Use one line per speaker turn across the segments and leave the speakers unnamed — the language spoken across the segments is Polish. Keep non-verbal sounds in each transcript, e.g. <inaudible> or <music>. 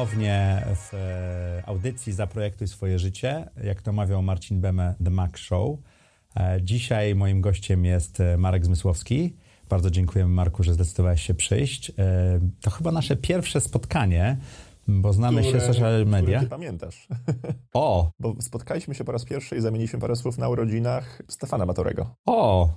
Ponownie w e, audycji Zaprojektuj swoje życie. Jak to mawiał Marcin Beme, The Mac Show. E, dzisiaj moim gościem jest e, Marek Zmysłowski. Bardzo dziękujemy Marku, że zdecydowałeś się przyjść. To chyba nasze pierwsze spotkanie bo znamy które, się social media.
Ty pamiętasz. <laughs>
O!
Bo spotkaliśmy się po raz pierwszy i zamieniliśmy parę słów na urodzinach Stefana Matorego.
O!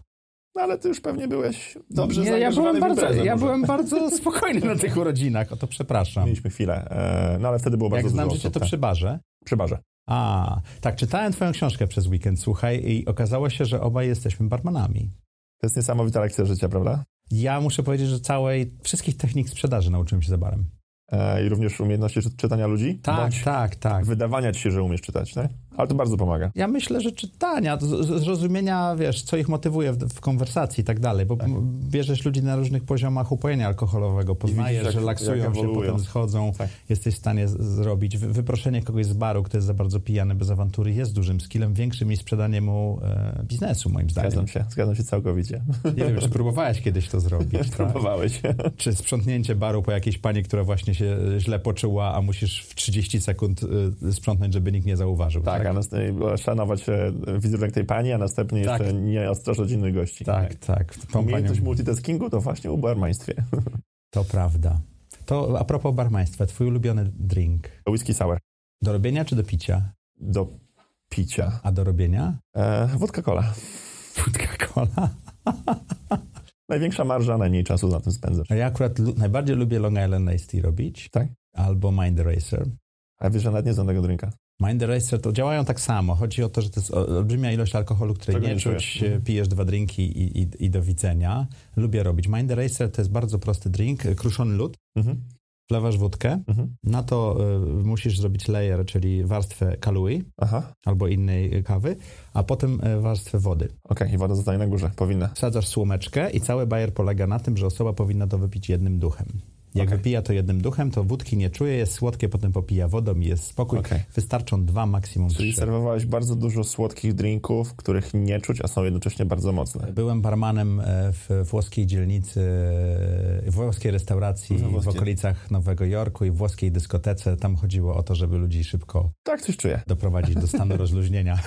No ale ty już pewnie byłeś dobrze
Nie, ja byłem bardzo, ja byłem bardzo spokojny na tych urodzinach, o to przepraszam.
Mieliśmy chwilę, e, no ale wtedy było bardzo
Jak
dużo
znam życie, to tak. przy barze?
Przy barze.
A, tak, czytałem twoją książkę przez weekend, słuchaj, i okazało się, że obaj jesteśmy barmanami.
To jest niesamowita lekcja życia, prawda?
Ja muszę powiedzieć, że całej, wszystkich technik sprzedaży nauczyłem się za barem.
E, i również umiejętności czytania ludzi?
Tak, tak, tak.
Wydawania ci się, że umiesz czytać, tak? Ale to bardzo pomaga.
Ja myślę, że czytania, zrozumienia, wiesz, co ich motywuje w, w konwersacji i tak dalej, bo tak. bierzesz ludzi na różnych poziomach upojenia alkoholowego, poznajesz, widzisz, relaksują się, potem schodzą, tak. jesteś w stanie zrobić. Wyproszenie kogoś z baru, kto jest za bardzo pijany bez awantury, jest dużym skillem, większym niż sprzedanie mu e, biznesu, moim zdaniem.
Zgadzam się, zgadzam się całkowicie.
Nie wiem, czy próbowałeś kiedyś to zrobić. Tak? <laughs>
Próbowałeś.
Czy sprzątnięcie baru po jakiejś pani, która właśnie się źle poczuła, a musisz w 30 sekund y, sprzątnąć, żeby nikt nie zauważył.
Tak, tak? a następnie szanować wizerunek tej pani, a następnie tak. jeszcze nie ostrożać innych gości.
Tak, tak.
tak. Umiejętność panią... multitaskingu to właśnie u barmaństwie.
To prawda. To a propos barmaństwa, twój ulubiony drink?
Whisky sour.
Do robienia czy do picia?
Do picia.
A do robienia?
E, wódka cola.
Wódka cola? <laughs>
Największa marża, najmniej czasu na tym spędzasz.
Ja akurat najbardziej lubię Long Island Iced Tea robić.
Tak?
Albo Mind Racer.
A wiesz, że nawet nie znam tego drinka.
Mind Racer to działają tak samo. Chodzi o to, że to jest olbrzymia ilość alkoholu, której nie, nie czuć. Mhm. Pijesz dwa drinki i, i, i, do widzenia. Lubię robić. Mind Racer to jest bardzo prosty drink. Kruszony lód. Mhm. Wlewasz wódkę, mhm. na to y, musisz zrobić layer, czyli warstwę kalui Aha. albo innej kawy, a potem warstwę wody. Okej,
okay, i woda zostaje na górze, powinna.
Wsadzasz słomeczkę i cały bajer polega na tym, że osoba powinna to wypić jednym duchem. Jak okay. wypija to jednym duchem, to wódki nie czuje, jest słodkie, potem popija wodą i jest spokój. Okay. Wystarczą dwa, maksimum
Czyli trzy. serwowałeś bardzo dużo słodkich drinków, których nie czuć, a są jednocześnie bardzo mocne.
Byłem barmanem e, w włoskiej dzielnicy, w włoskiej restauracji w okolicach Nowego Jorku i w włoskiej dyskotece. Tam chodziło o to, żeby ludzi szybko
tak, coś czuję.
doprowadzić do stanu <laughs> rozluźnienia.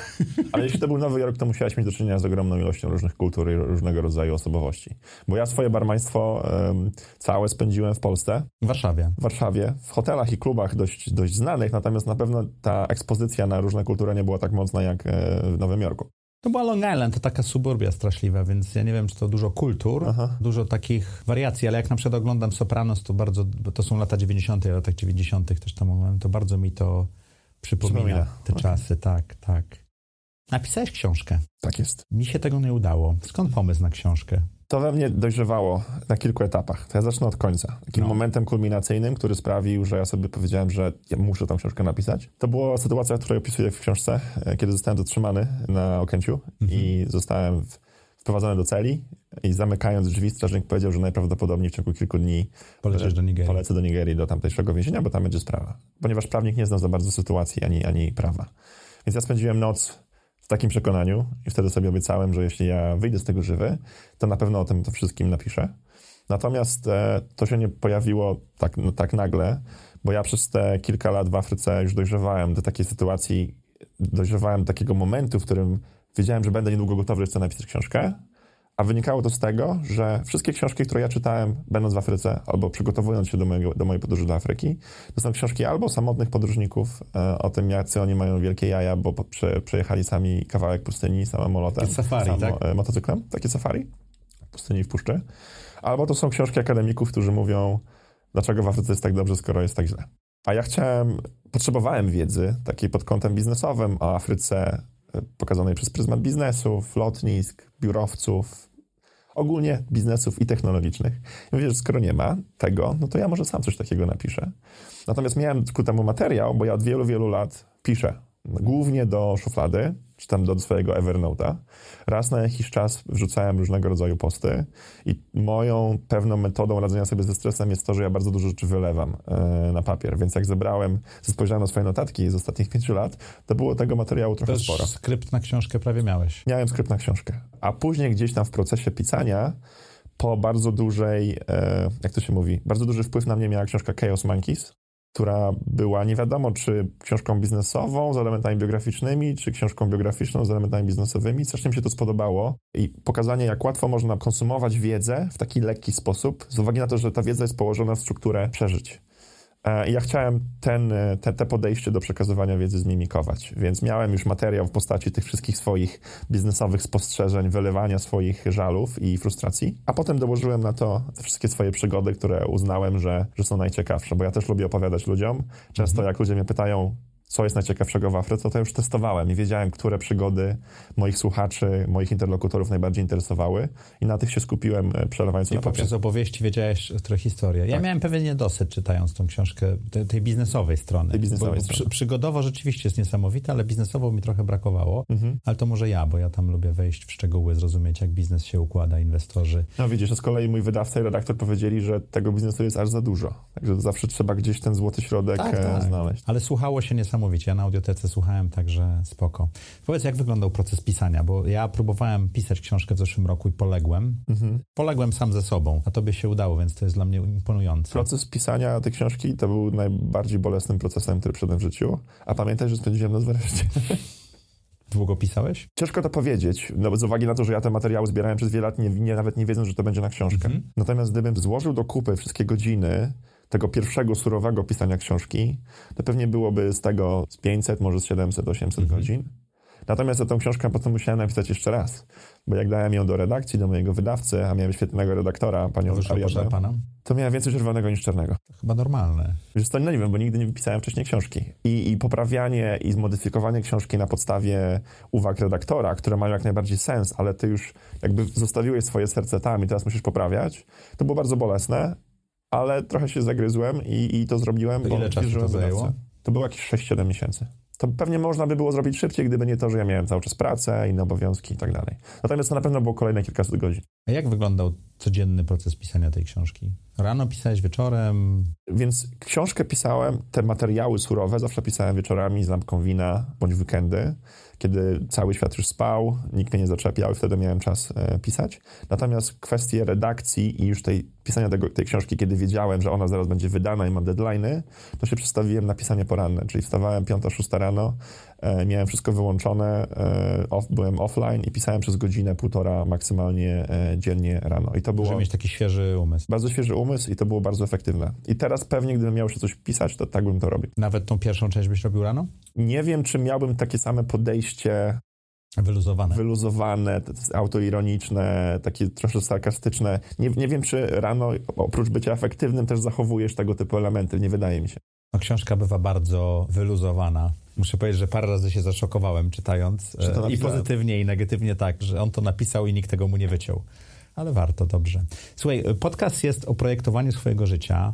Ale jeśli to był Nowy Jork, to musiałeś mieć do czynienia z ogromną ilością różnych kultur i różnego rodzaju osobowości. Bo ja swoje barmaństwo um, całe spędziłem w Polsce Polsce.
W Warszawie.
W Warszawie, w hotelach i klubach dość, dość znanych, natomiast na pewno ta ekspozycja na różne kultury nie była tak mocna jak e, w Nowym Jorku.
To była Long Island, to taka suburbia straszliwa, więc ja nie wiem, czy to dużo kultur, Aha. dużo takich wariacji, ale jak na przykład oglądam Sopranos, to bardzo, to są lata 90., latach 90. też tam to bardzo mi to przypomina, przypomina. te okay. czasy, tak, tak. Napisałeś książkę.
Tak jest.
Mi się tego nie udało. Skąd pomysł na książkę?
To we mnie dojrzewało na kilku etapach. To ja zacznę od końca. Takim no. momentem kulminacyjnym, który sprawił, że ja sobie powiedziałem, że ja muszę tą książkę napisać. To była sytuacja, której opisuję w książce, e, kiedy zostałem zatrzymany na Okęciu mhm. i zostałem wprowadzony do celi i zamykając drzwi strażnik powiedział, że najprawdopodobniej w ciągu kilku dni
Polecisz do Nigerii.
polecę do Nigerii, do tamtejszego więzienia, bo tam będzie sprawa. Ponieważ prawnik nie znał za bardzo sytuacji ani, ani prawa. Więc ja spędziłem noc w takim przekonaniu i wtedy sobie obiecałem, że jeśli ja wyjdę z tego żywy, to na pewno o tym to wszystkim napiszę. Natomiast e, to się nie pojawiło tak, no, tak nagle, bo ja przez te kilka lat w Afryce już dojrzewałem do takiej sytuacji, dojrzewałem do takiego momentu, w którym wiedziałem, że będę niedługo gotowy, że chcę napisać książkę a wynikało to z tego, że wszystkie książki, które ja czytałem, będąc w Afryce, albo przygotowując się do, mojego, do mojej podróży do Afryki, to są książki albo samotnych podróżników e, o tym, jacy oni mają wielkie jaja, bo prze, przejechali sami kawałek pustyni samolotem.
Takie safari, sam, tak?
E, motocyklem, takie safari, pustyni w puszczy. Albo to są książki akademików, którzy mówią, dlaczego w Afryce jest tak dobrze, skoro jest tak źle. A ja chciałem, potrzebowałem wiedzy takiej pod kątem biznesowym o Afryce, pokazanej przez pryzmat biznesu, lotnisk, biurowców, ogólnie biznesów i technologicznych. I mówię, że skoro nie ma tego, no to ja może sam coś takiego napiszę. Natomiast miałem ku temu materiał, bo ja od wielu, wielu lat piszę. Głównie do szuflady, czy tam do swojego Evernote'a. Raz na jakiś czas wrzucałem różnego rodzaju posty i moją pewną metodą radzenia sobie ze stresem jest to, że ja bardzo dużo rzeczy wylewam e, na papier, więc jak zebrałem, spojrzałem na swoje notatki z ostatnich pięciu lat, to było tego materiału trochę
Też
sporo.
skrypt na książkę prawie miałeś.
Miałem skrypt na książkę, a później gdzieś tam w procesie pisania po bardzo dużej, e, jak to się mówi, bardzo duży wpływ na mnie miała książka Chaos Monkeys, która była nie wiadomo, czy książką biznesową z elementami biograficznymi, czy książką biograficzną z elementami biznesowymi. Strasznie mi się to spodobało i pokazanie, jak łatwo można konsumować wiedzę w taki lekki sposób, z uwagi na to, że ta wiedza jest położona w strukturę przeżyć. E, ja chciałem ten, e, te, te podejście do przekazywania wiedzy zmimikować, więc miałem już materiał w postaci tych wszystkich swoich biznesowych spostrzeżeń, wylewania swoich żalów i frustracji, a potem dołożyłem na to wszystkie swoje przygody, które uznałem, że, że są najciekawsze, bo ja też lubię opowiadać ludziom. Często jak ludzie mnie pytają, co jest najciekawszego w Afryce, to już testowałem i wiedziałem, które przygody moich słuchaczy, moich interlokutorów najbardziej interesowały i na tych się skupiłem, e, przelewając
I
na papier.
poprzez opowieści wiedziałeś trochę historię. Ja
Tak.
miałem pewien niedosyt czytając tą książkę tej, tej biznesowej strony.
Tej biznesowej
bo,
strony.
przy, przygodowo rzeczywiście jest niesamowita, ale biznesowo mi trochę brakowało.
Mhm.
Ale to może ja, bo ja tam lubię wejść w szczegóły, zrozumieć jak biznes się układa, inwestorzy.
No widzisz, a z kolei mój wydawca i redaktor powiedzieli, że tego biznesu jest aż za dużo. Także zawsze trzeba gdzieś ten złoty środek
Tak,
e,
tak.
znaleźć.
Ale słuchało się niesamowicie. Ja na audiotece słuchałem, także spoko. Powiedz, jak wyglądał proces pisania, bo ja próbowałem pisać książkę w zeszłym roku i poległem.
Mhm.
Poległem sam ze sobą, a tobie się udało, więc to jest dla mnie imponujące.
Proces pisania tej książki to był najbardziej bolesnym procesem, który przeszedłem w życiu. A pamiętaj, że spędziłem noc w areszcie. <laughs>
Długo pisałeś?
Ciężko to powiedzieć, no z uwagi na to, że ja te materiały zbierałem przez wiele lat, nie, nie, nawet nie wiedząc, że to będzie na książkę.
Mhm.
Natomiast gdybym złożył do kupy wszystkie godziny tego pierwszego surowego pisania książki, to pewnie byłoby z tego z 500, może z 700, 800
Mhm.
godzin. Natomiast tą książkę potem musiałem napisać jeszcze raz, bo jak dałem ją do redakcji, do mojego wydawcy, a miałem świetnego redaktora, panią Ariadnę, to miałem więcej czerwonego niż czarnego.
To chyba normalne.
Wiesz no nie wiem, bo nigdy nie wypisałem wcześniej książki. I, I poprawianie i zmodyfikowanie książki na podstawie uwag redaktora, które mają jak najbardziej sens, ale ty już jakby zostawiłeś swoje serce tam i teraz musisz poprawiać, to było bardzo bolesne, ale trochę się zagryzłem i, i to zrobiłem,
To
bo
ile czasu to zajęło?
To było jakieś 6-7 miesięcy. To pewnie można by było zrobić szybciej, gdyby nie to, że ja miałem cały czas pracę, inne obowiązki i tak dalej. Natomiast to na pewno było kolejne kilkaset godzin.
A jak wyglądał codzienny proces pisania tej książki? Rano pisałeś, wieczorem?
Więc książkę pisałem, te materiały surowe zawsze pisałem wieczorami z lampką wina bądź weekendy, kiedy cały świat już spał, nikt mnie nie zaczepiał wtedy miałem czas e, pisać. Natomiast kwestie redakcji i już tej pisania tego, tej książki, kiedy wiedziałem, że ona zaraz będzie wydana i mam deadline'y, to się przestawiłem na pisanie poranne, czyli wstawałem 5-6 rano, miałem wszystko wyłączone, e, off, byłem offline i pisałem przez godzinę, półtora maksymalnie e, dziennie rano. I to było...
Żeby mieć taki świeży umysł.
Bardzo świeży umysł i to było bardzo efektywne. I teraz pewnie, gdybym miał jeszcze coś pisać, to tak bym to robił.
Nawet tą pierwszą część byś robił rano?
Nie wiem, czy miałbym takie same podejście
Wyluzowane.
wyluzowane, autoironiczne, takie troszkę sarkastyczne. Nie, nie wiem, czy rano, oprócz bycia efektywnym, też zachowujesz tego typu elementy. Nie wydaje mi się.
No, książka bywa bardzo wyluzowana. Muszę powiedzieć, że parę razy się zaszokowałem czytając. E, I pozytywnie, i negatywnie tak, że on to napisał i nikt tego mu nie wyciął. Ale warto, dobrze. Słuchaj, podcast jest o projektowaniu swojego życia.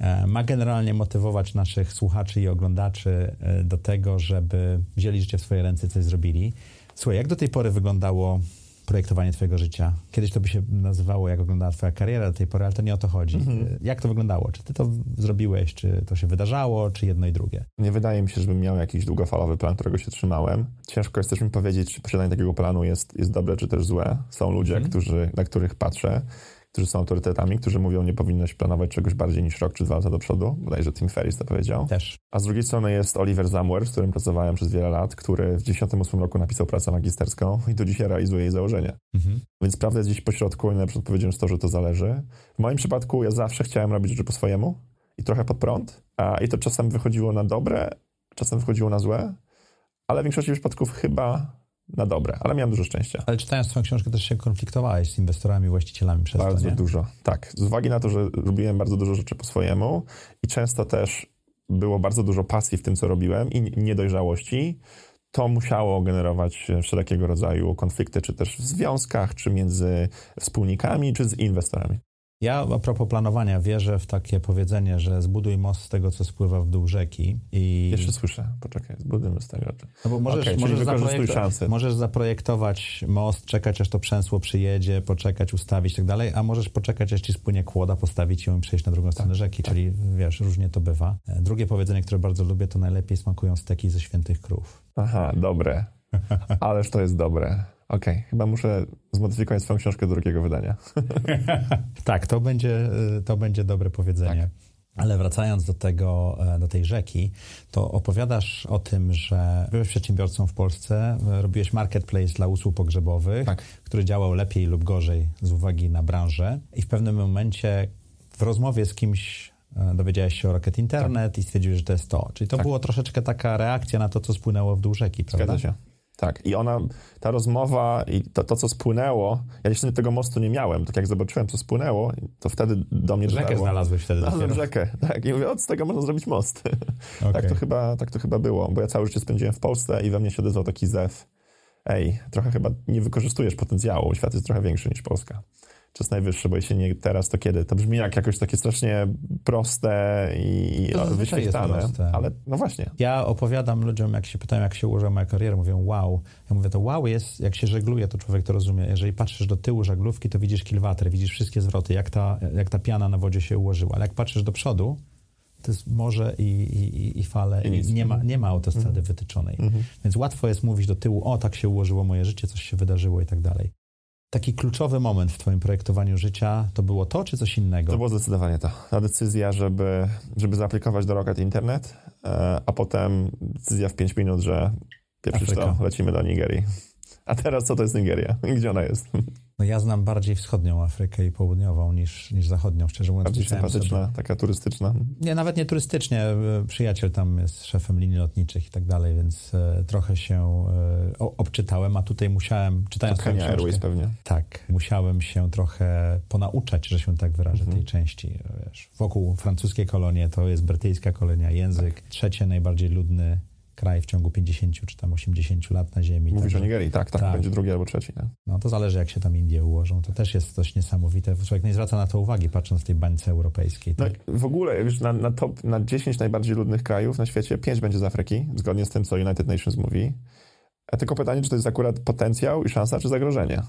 E, Ma generalnie motywować naszych słuchaczy i oglądaczy e, do tego, żeby wzięli życie w swoje ręce i coś zrobili. Słuchaj, jak do tej pory wyglądało projektowanie twojego życia? Kiedyś to by się nazywało, jak wyglądała twoja kariera do tej pory, ale to nie o to chodzi.
Mhm.
E, Jak to wyglądało? Czy ty to zrobiłeś, czy to się wydarzało, czy jedno i drugie?
Nie wydaje mi się, żebym miał jakiś długofalowy plan, którego się trzymałem. Ciężko jest też mi powiedzieć, czy posiadanie takiego planu jest, jest dobre, czy też złe. Są ludzie,
Mhm.
którzy, na których patrzę, którzy są autorytetami, którzy mówią, nie powinnoś planować czegoś bardziej niż rok czy dwa lata do przodu. Bodajże Tim Ferriss to powiedział.
Też.
A z drugiej strony jest Oliver Zamwer, z którym pracowałem przez wiele lat, który w 98 roku napisał pracę magisterską i do dzisiaj realizuje jej założenia.
Mhm.
Więc prawda jest gdzieś pośrodku i najlepszą odpowiedzią jest to, że to zależy. W moim przypadku ja zawsze chciałem robić rzeczy po swojemu i trochę pod prąd, a i to czasem wychodziło na dobre, czasem wychodziło na złe, ale w większości przypadków chyba na dobre, ale miałem dużo szczęścia.
Ale czytając twoją książkę też się konfliktowałeś z inwestorami, właścicielami przez
Bardzo
to, nie?
dużo. Tak. Z uwagi na to, że robiłem bardzo dużo rzeczy po swojemu i często też było bardzo dużo pasji w tym, co robiłem i niedojrzałości, to musiało generować wszelkiego rodzaju konflikty, czy też w związkach, czy między wspólnikami, czy z inwestorami.
Ja a propos planowania wierzę w takie powiedzenie, że zbuduj most z tego, co spływa w dół rzeki. I...
Jeszcze słyszę, poczekaj, zbudujmy z tego.
No bo możesz,
okay,
możesz,
zaprojektować,
możesz zaprojektować most, czekać aż to przęsło przyjedzie, poczekać, ustawić i tak dalej, a możesz poczekać aż ci spłynie kłoda, postawić ją i przejść na drugą stronę tak, rzeki, tak. czyli wiesz, różnie to bywa. E, drugie powiedzenie, które bardzo lubię, to najlepiej smakują steki ze świętych krów.
Aha, dobre. <laughs> Ależ to jest dobre. Okej, okay, chyba muszę zmodyfikować swoją książkę do drugiego wydania. <laughs>
tak, to będzie, to będzie dobre powiedzenie. Tak. Ale wracając do tego, e, do tej rzeki, to opowiadasz o tym, że byłeś przedsiębiorcą w Polsce, robiłeś marketplace dla usług pogrzebowych, tak. który działał lepiej lub gorzej z uwagi na branżę i w pewnym momencie w rozmowie z kimś e, dowiedziałeś się o Rocket Internet tak. i stwierdziłeś, że to jest to. Czyli to tak. było troszeczkę taka reakcja na to, co spłynęło w dół rzeki, prawda?
Zgadza się. Tak, i ona, ta rozmowa i to, to, co spłynęło, ja jeszcze tego mostu nie miałem, tak jak zobaczyłem, co spłynęło, to wtedy do mnie
Rzekę dotarło. znalazłeś wtedy
Znalazłem rzekę, tak, i mówię, od tego można zrobić most. Okay. <laughs> tak, to chyba, tak to chyba było, bo ja całe życie spędziłem w Polsce i we mnie się odezwał taki zew, ej, trochę chyba nie wykorzystujesz potencjału, świat jest trochę większy niż Polska czas najwyższy, bo jeśli nie teraz, to kiedy? To brzmi jak jakoś takie strasznie proste i wyświetlane, ale no właśnie.
Ja opowiadam ludziom, jak się pytają, jak się ułożyła moja kariera, mówią wow. Ja mówię, to wow jest, jak się żegluje, to człowiek to rozumie. Jeżeli patrzysz do tyłu żaglówki, to widzisz kilwatry, widzisz wszystkie zwroty, jak ta, jak ta piana na wodzie się ułożyła, ale jak patrzysz do przodu, to jest morze i, i, i fale i, i nie, ma, nie ma autostrady mhm. wytyczonej. Mhm. Więc łatwo jest mówić do tyłu, o tak się ułożyło moje życie, coś się wydarzyło i tak dalej taki kluczowy moment w Twoim projektowaniu życia to było to, czy coś innego?
To było zdecydowanie to. Ta decyzja, żeby, żeby zaaplikować do Rocket Internet, e, a potem decyzja w 5 minut, że pierwszy to lecimy do Nigerii. A teraz co to jest Nigeria? <laughs> Gdzie ona jest?
No ja znam bardziej wschodnią Afrykę i południową niż, niż zachodnią, szczerze mówiąc.
Bardziej sympatyczna, sobie... taka turystyczna.
Nie, nawet nie turystycznie. Przyjaciel tam jest szefem linii lotniczych i tak dalej, więc e, trochę się e, obczytałem, a tutaj musiałem, czytając
Kenya Airways pewnie.
Tak, musiałem się trochę ponauczać, że się tak wyrażę, mhm. tej części. Wiesz, wokół francuskie kolonie to jest brytyjska kolonia, język. Tak. Trzecie najbardziej ludny kraj w ciągu 50 czy tam 80 lat na Ziemi.
Mówisz o Nigerii, tak, tak, tak, będzie drugi albo trzeci. Tak?
No to zależy, jak się tam Indie ułożą. To też jest coś niesamowite. Człowiek nie zwraca na to uwagi, patrząc w tej bańce europejskiej.
Tak? No, w ogóle, wiesz, na, na, top, na 10 najbardziej ludnych krajów na świecie, 5 będzie z Afryki, zgodnie z tym, co United Nations mówi. A tylko pytanie, czy to jest akurat potencjał i szansa, czy zagrożenie?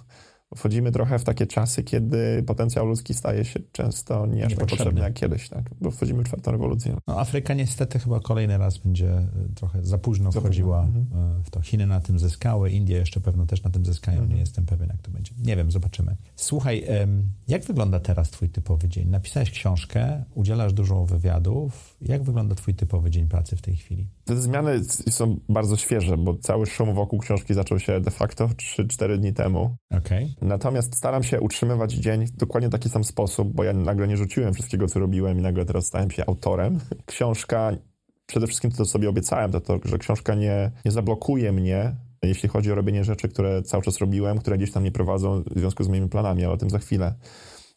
Wchodzimy trochę w takie czasy, kiedy potencjał ludzki staje się często nie aż tak potrzebny jak kiedyś, tak? bo wchodzimy w czwartą rewolucję.
No, Afryka niestety chyba kolejny raz będzie e, trochę za późno za wchodziła późno. Mhm. E, w to. Chiny na tym zyskały, Indie jeszcze pewno też na tym zyskają, mhm. nie jestem pewien jak to będzie. Nie wiem, zobaczymy. Słuchaj, jak wygląda teraz twój typowy dzień? Napisałeś książkę, udzielasz dużo wywiadów. Jak wygląda twój typowy dzień pracy w tej chwili?
Te zmiany są bardzo świeże, bo cały szum wokół książki zaczął się de facto 3-4 dni temu.
Okay.
Natomiast staram się utrzymywać dzień w dokładnie taki sam sposób, bo ja nagle nie rzuciłem wszystkiego, co robiłem i nagle teraz stałem się autorem. Książka, przede wszystkim to, co sobie obiecałem, to to, że książka nie, nie zablokuje mnie, jeśli chodzi o robienie rzeczy, które cały czas robiłem, które gdzieś tam nie prowadzą w związku z moimi planami, ale o tym za chwilę.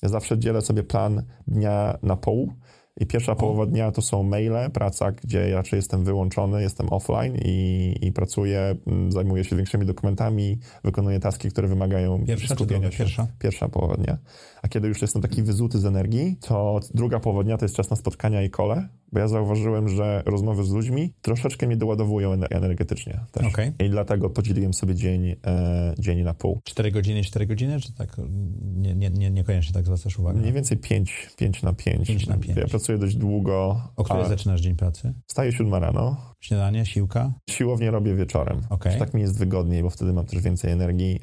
Ja zawsze dzielę sobie plan dnia na pół i pierwsza połowa dnia to są maile, praca, gdzie raczej jestem wyłączony, jestem offline i, i pracuję, mm, zajmuję się większymi dokumentami, wykonuję taski, które wymagają
pierwsza
skupienia się.
Pierwsza?
Pierwsza połowa dnia. A kiedy już jestem taki wyzuty z energii, to druga połowa dnia to jest czas na spotkania i kole, bo ja zauważyłem, że rozmowy z ludźmi troszeczkę mnie doładowują energetycznie też.
Okay.
I dlatego podzieliłem sobie dzień, e, dzień na pół.
Cztery godziny, cztery godziny, czy tak nie, nie, nie, niekoniecznie tak zwracasz uwagę?
Mniej więcej pięć, pięć na pięć.
Pięć na pięć.
Ja pracuję dość długo.
O której zaczynasz dzień pracy?
Wstaję siódma rano.
Śniadanie, siłka?
Siłownię robię wieczorem.
Okay.
Tak mi jest wygodniej, bo wtedy mam też więcej energii.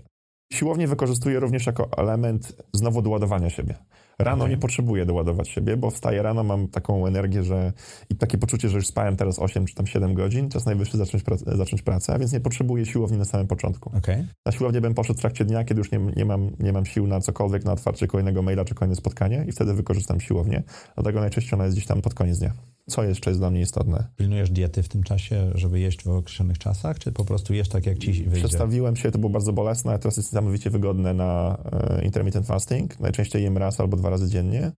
Siłownię wykorzystuję również jako element znowu doładowania siebie. Rano nie potrzebuję doładować siebie, bo wstaję rano, mam taką energię, że i takie poczucie, że już spałem teraz 8 czy tam 7 godzin, czas najwyższy zacząć, prac- zacząć pracę, a więc nie potrzebuję siłowni na samym początku.
Okay.
Na siłownię bym poszedł w trakcie dnia, kiedy już nie, nie, mam, nie mam sił na cokolwiek, na otwarcie kolejnego maila czy kolejne spotkanie i wtedy wykorzystam siłownię. Dlatego najczęściej ona jest gdzieś tam pod koniec dnia. Co jeszcze jest dla mnie istotne?
Pilnujesz diety w tym czasie, żeby jeść w określonych czasach, czy po prostu jesz tak, jak ci wyjdzie?
Przestawiłem się, to było bardzo bolesne, ale teraz jest niesamowicie wygodne na e, intermittent fasting. Najczęściej jem raz albo dwa razy dziennie.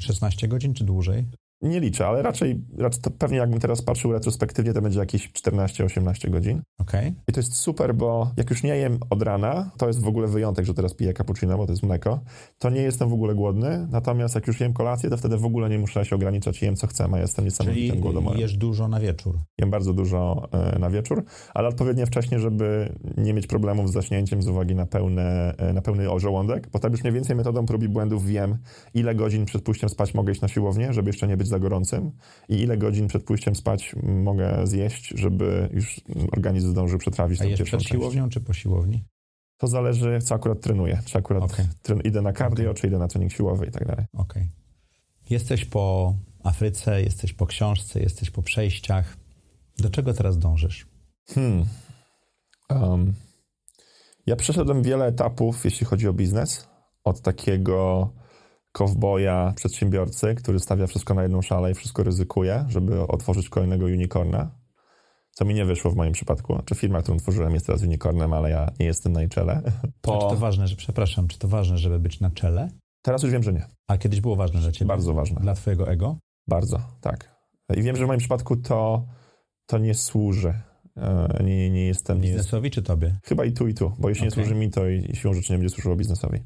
16 godzin czy dłużej?
Nie liczę, ale raczej, raczej to pewnie jakbym teraz patrzył retrospektywnie, to będzie jakieś 14-18 godzin.
Okej.
I to jest super, bo jak już nie jem od rana, to jest w ogóle wyjątek, że teraz piję cappuccino, bo to jest mleko, to nie jestem w ogóle głodny, natomiast jak już jem kolację, to wtedy w ogóle nie muszę się ograniczać jem co chcę, a jestem niesamowitym
Czyli
głodomorem.
jesz dużo na wieczór.
Jem bardzo dużo e, na wieczór, ale odpowiednio wcześnie, żeby nie mieć problemów z zaśnięciem z uwagi na, pełne, e, na pełny żołądek, bo tak już mniej więcej metodą prób i błędów wiem, ile godzin przed pójściem spać mogę iść na siłownię, żeby jeszcze nie być za gorącym i ile godzin przed pójściem spać mogę zjeść, żeby już organizm zdążył przetrawić
A
tę pierwszą
przed
część.
siłownią czy po siłowni?
To zależy, co akurat trenuję. Czy akurat
Okej.
tren- idę na cardio, czy idę na trening siłowy i tak dalej.
Okej. Jesteś po Afryce, jesteś po książce, jesteś po przejściach. Do czego teraz dążysz?
Hmm. Um, ja przeszedłem wiele etapów, jeśli chodzi o biznes. Od takiego kowboja, przedsiębiorcy, który stawia wszystko na jedną szalę i wszystko ryzykuje, żeby otworzyć kolejnego unicorna. Co mi nie wyszło w moim przypadku. Znaczy firma, którą tworzyłem jest teraz unicornem, ale ja nie jestem na jej czele.
A <laughs> Czy to ważne, że, przepraszam, czy to ważne, żeby być na czele?
Teraz już wiem, że nie.
A kiedyś było ważne dla ciebie?
Bardzo ważne.
Dla twojego ego?
Bardzo, tak. I wiem, że w moim przypadku to, to nie służy. E, Nie, nie jestem... Nie jest,
Biznesowi czy tobie?
chyba i tu, i tu, bo jeśli nie
Okej.
służy mi, to i siłą rzeczy nie będzie służyło biznesowi.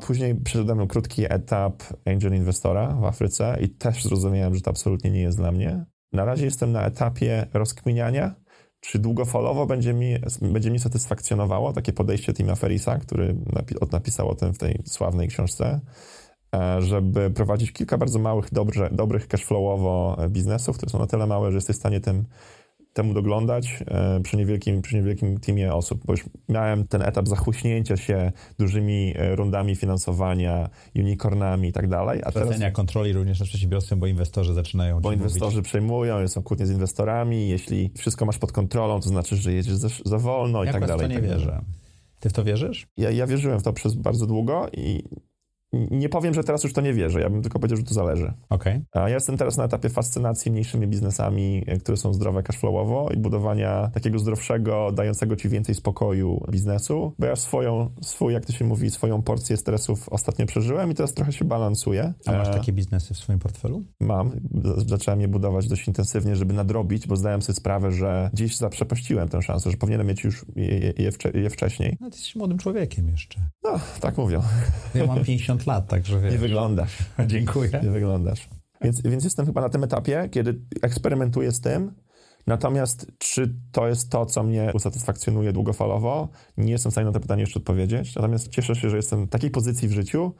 Później przeszedłem krótki etap angel inwestora w Afryce i też zrozumiałem, że to absolutnie nie jest dla mnie. Na razie jestem na etapie rozkminiania, czy długofalowo będzie mi, będzie mi satysfakcjonowało takie podejście Tima Ferisa, który napi- napisał o tym w tej sławnej książce, e, żeby prowadzić kilka bardzo małych, dobrze, dobrych cashflowowo biznesów, które są na tyle małe, że jesteś w stanie tym, temu doglądać e, przy niewielkim, przy niewielkim teamie osób, bo już miałem ten etap zachłyśnięcia się dużymi e, rundami finansowania, unicornami i tak dalej, a teraz
Tracenia kontroli również nad przedsiębiorstwem, bo inwestorzy zaczynają
bo inwestorzy
mówić.
przejmują, są kłótnie z inwestorami, jeśli wszystko masz pod kontrolą, to znaczy, że jedziesz za, za wolno i
Ja
tak
akurat
dalej.
w to nie
tak
wierzę. Ty w to wierzysz?
Ja, ja wierzyłem w to przez bardzo długo i nie powiem, że teraz już to nie wierzę, ja bym tylko powiedział, że to zależy. A ja jestem teraz na etapie fascynacji mniejszymi biznesami, e, które są zdrowe cashflowowo i budowania takiego zdrowszego, dającego ci więcej spokoju biznesu, bo ja swoją, swój, jak to się mówi, swoją porcję stresów ostatnio przeżyłem i teraz trochę się balansuję.
A masz
E,
takie biznesy w swoim portfelu?
Mam. Zacząłem je budować dość intensywnie, żeby nadrobić, bo zdałem sobie sprawę, że gdzieś zaprzepaściłem tę szansę, że powinienem mieć już je, je, je, wcze- je wcześniej.
No, ty jesteś młodym człowiekiem jeszcze.
No, tak mówią.
Ja mam 50 lat, także wiesz.
Nie wyglądasz. <laughs>
Dziękuję.
Nie wyglądasz. Więc, więc jestem chyba na tym etapie, kiedy eksperymentuję z tym. Natomiast czy to jest to, co mnie usatysfakcjonuje długofalowo? Nie jestem w stanie na to pytanie jeszcze odpowiedzieć. Natomiast cieszę się, że jestem w takiej pozycji w życiu,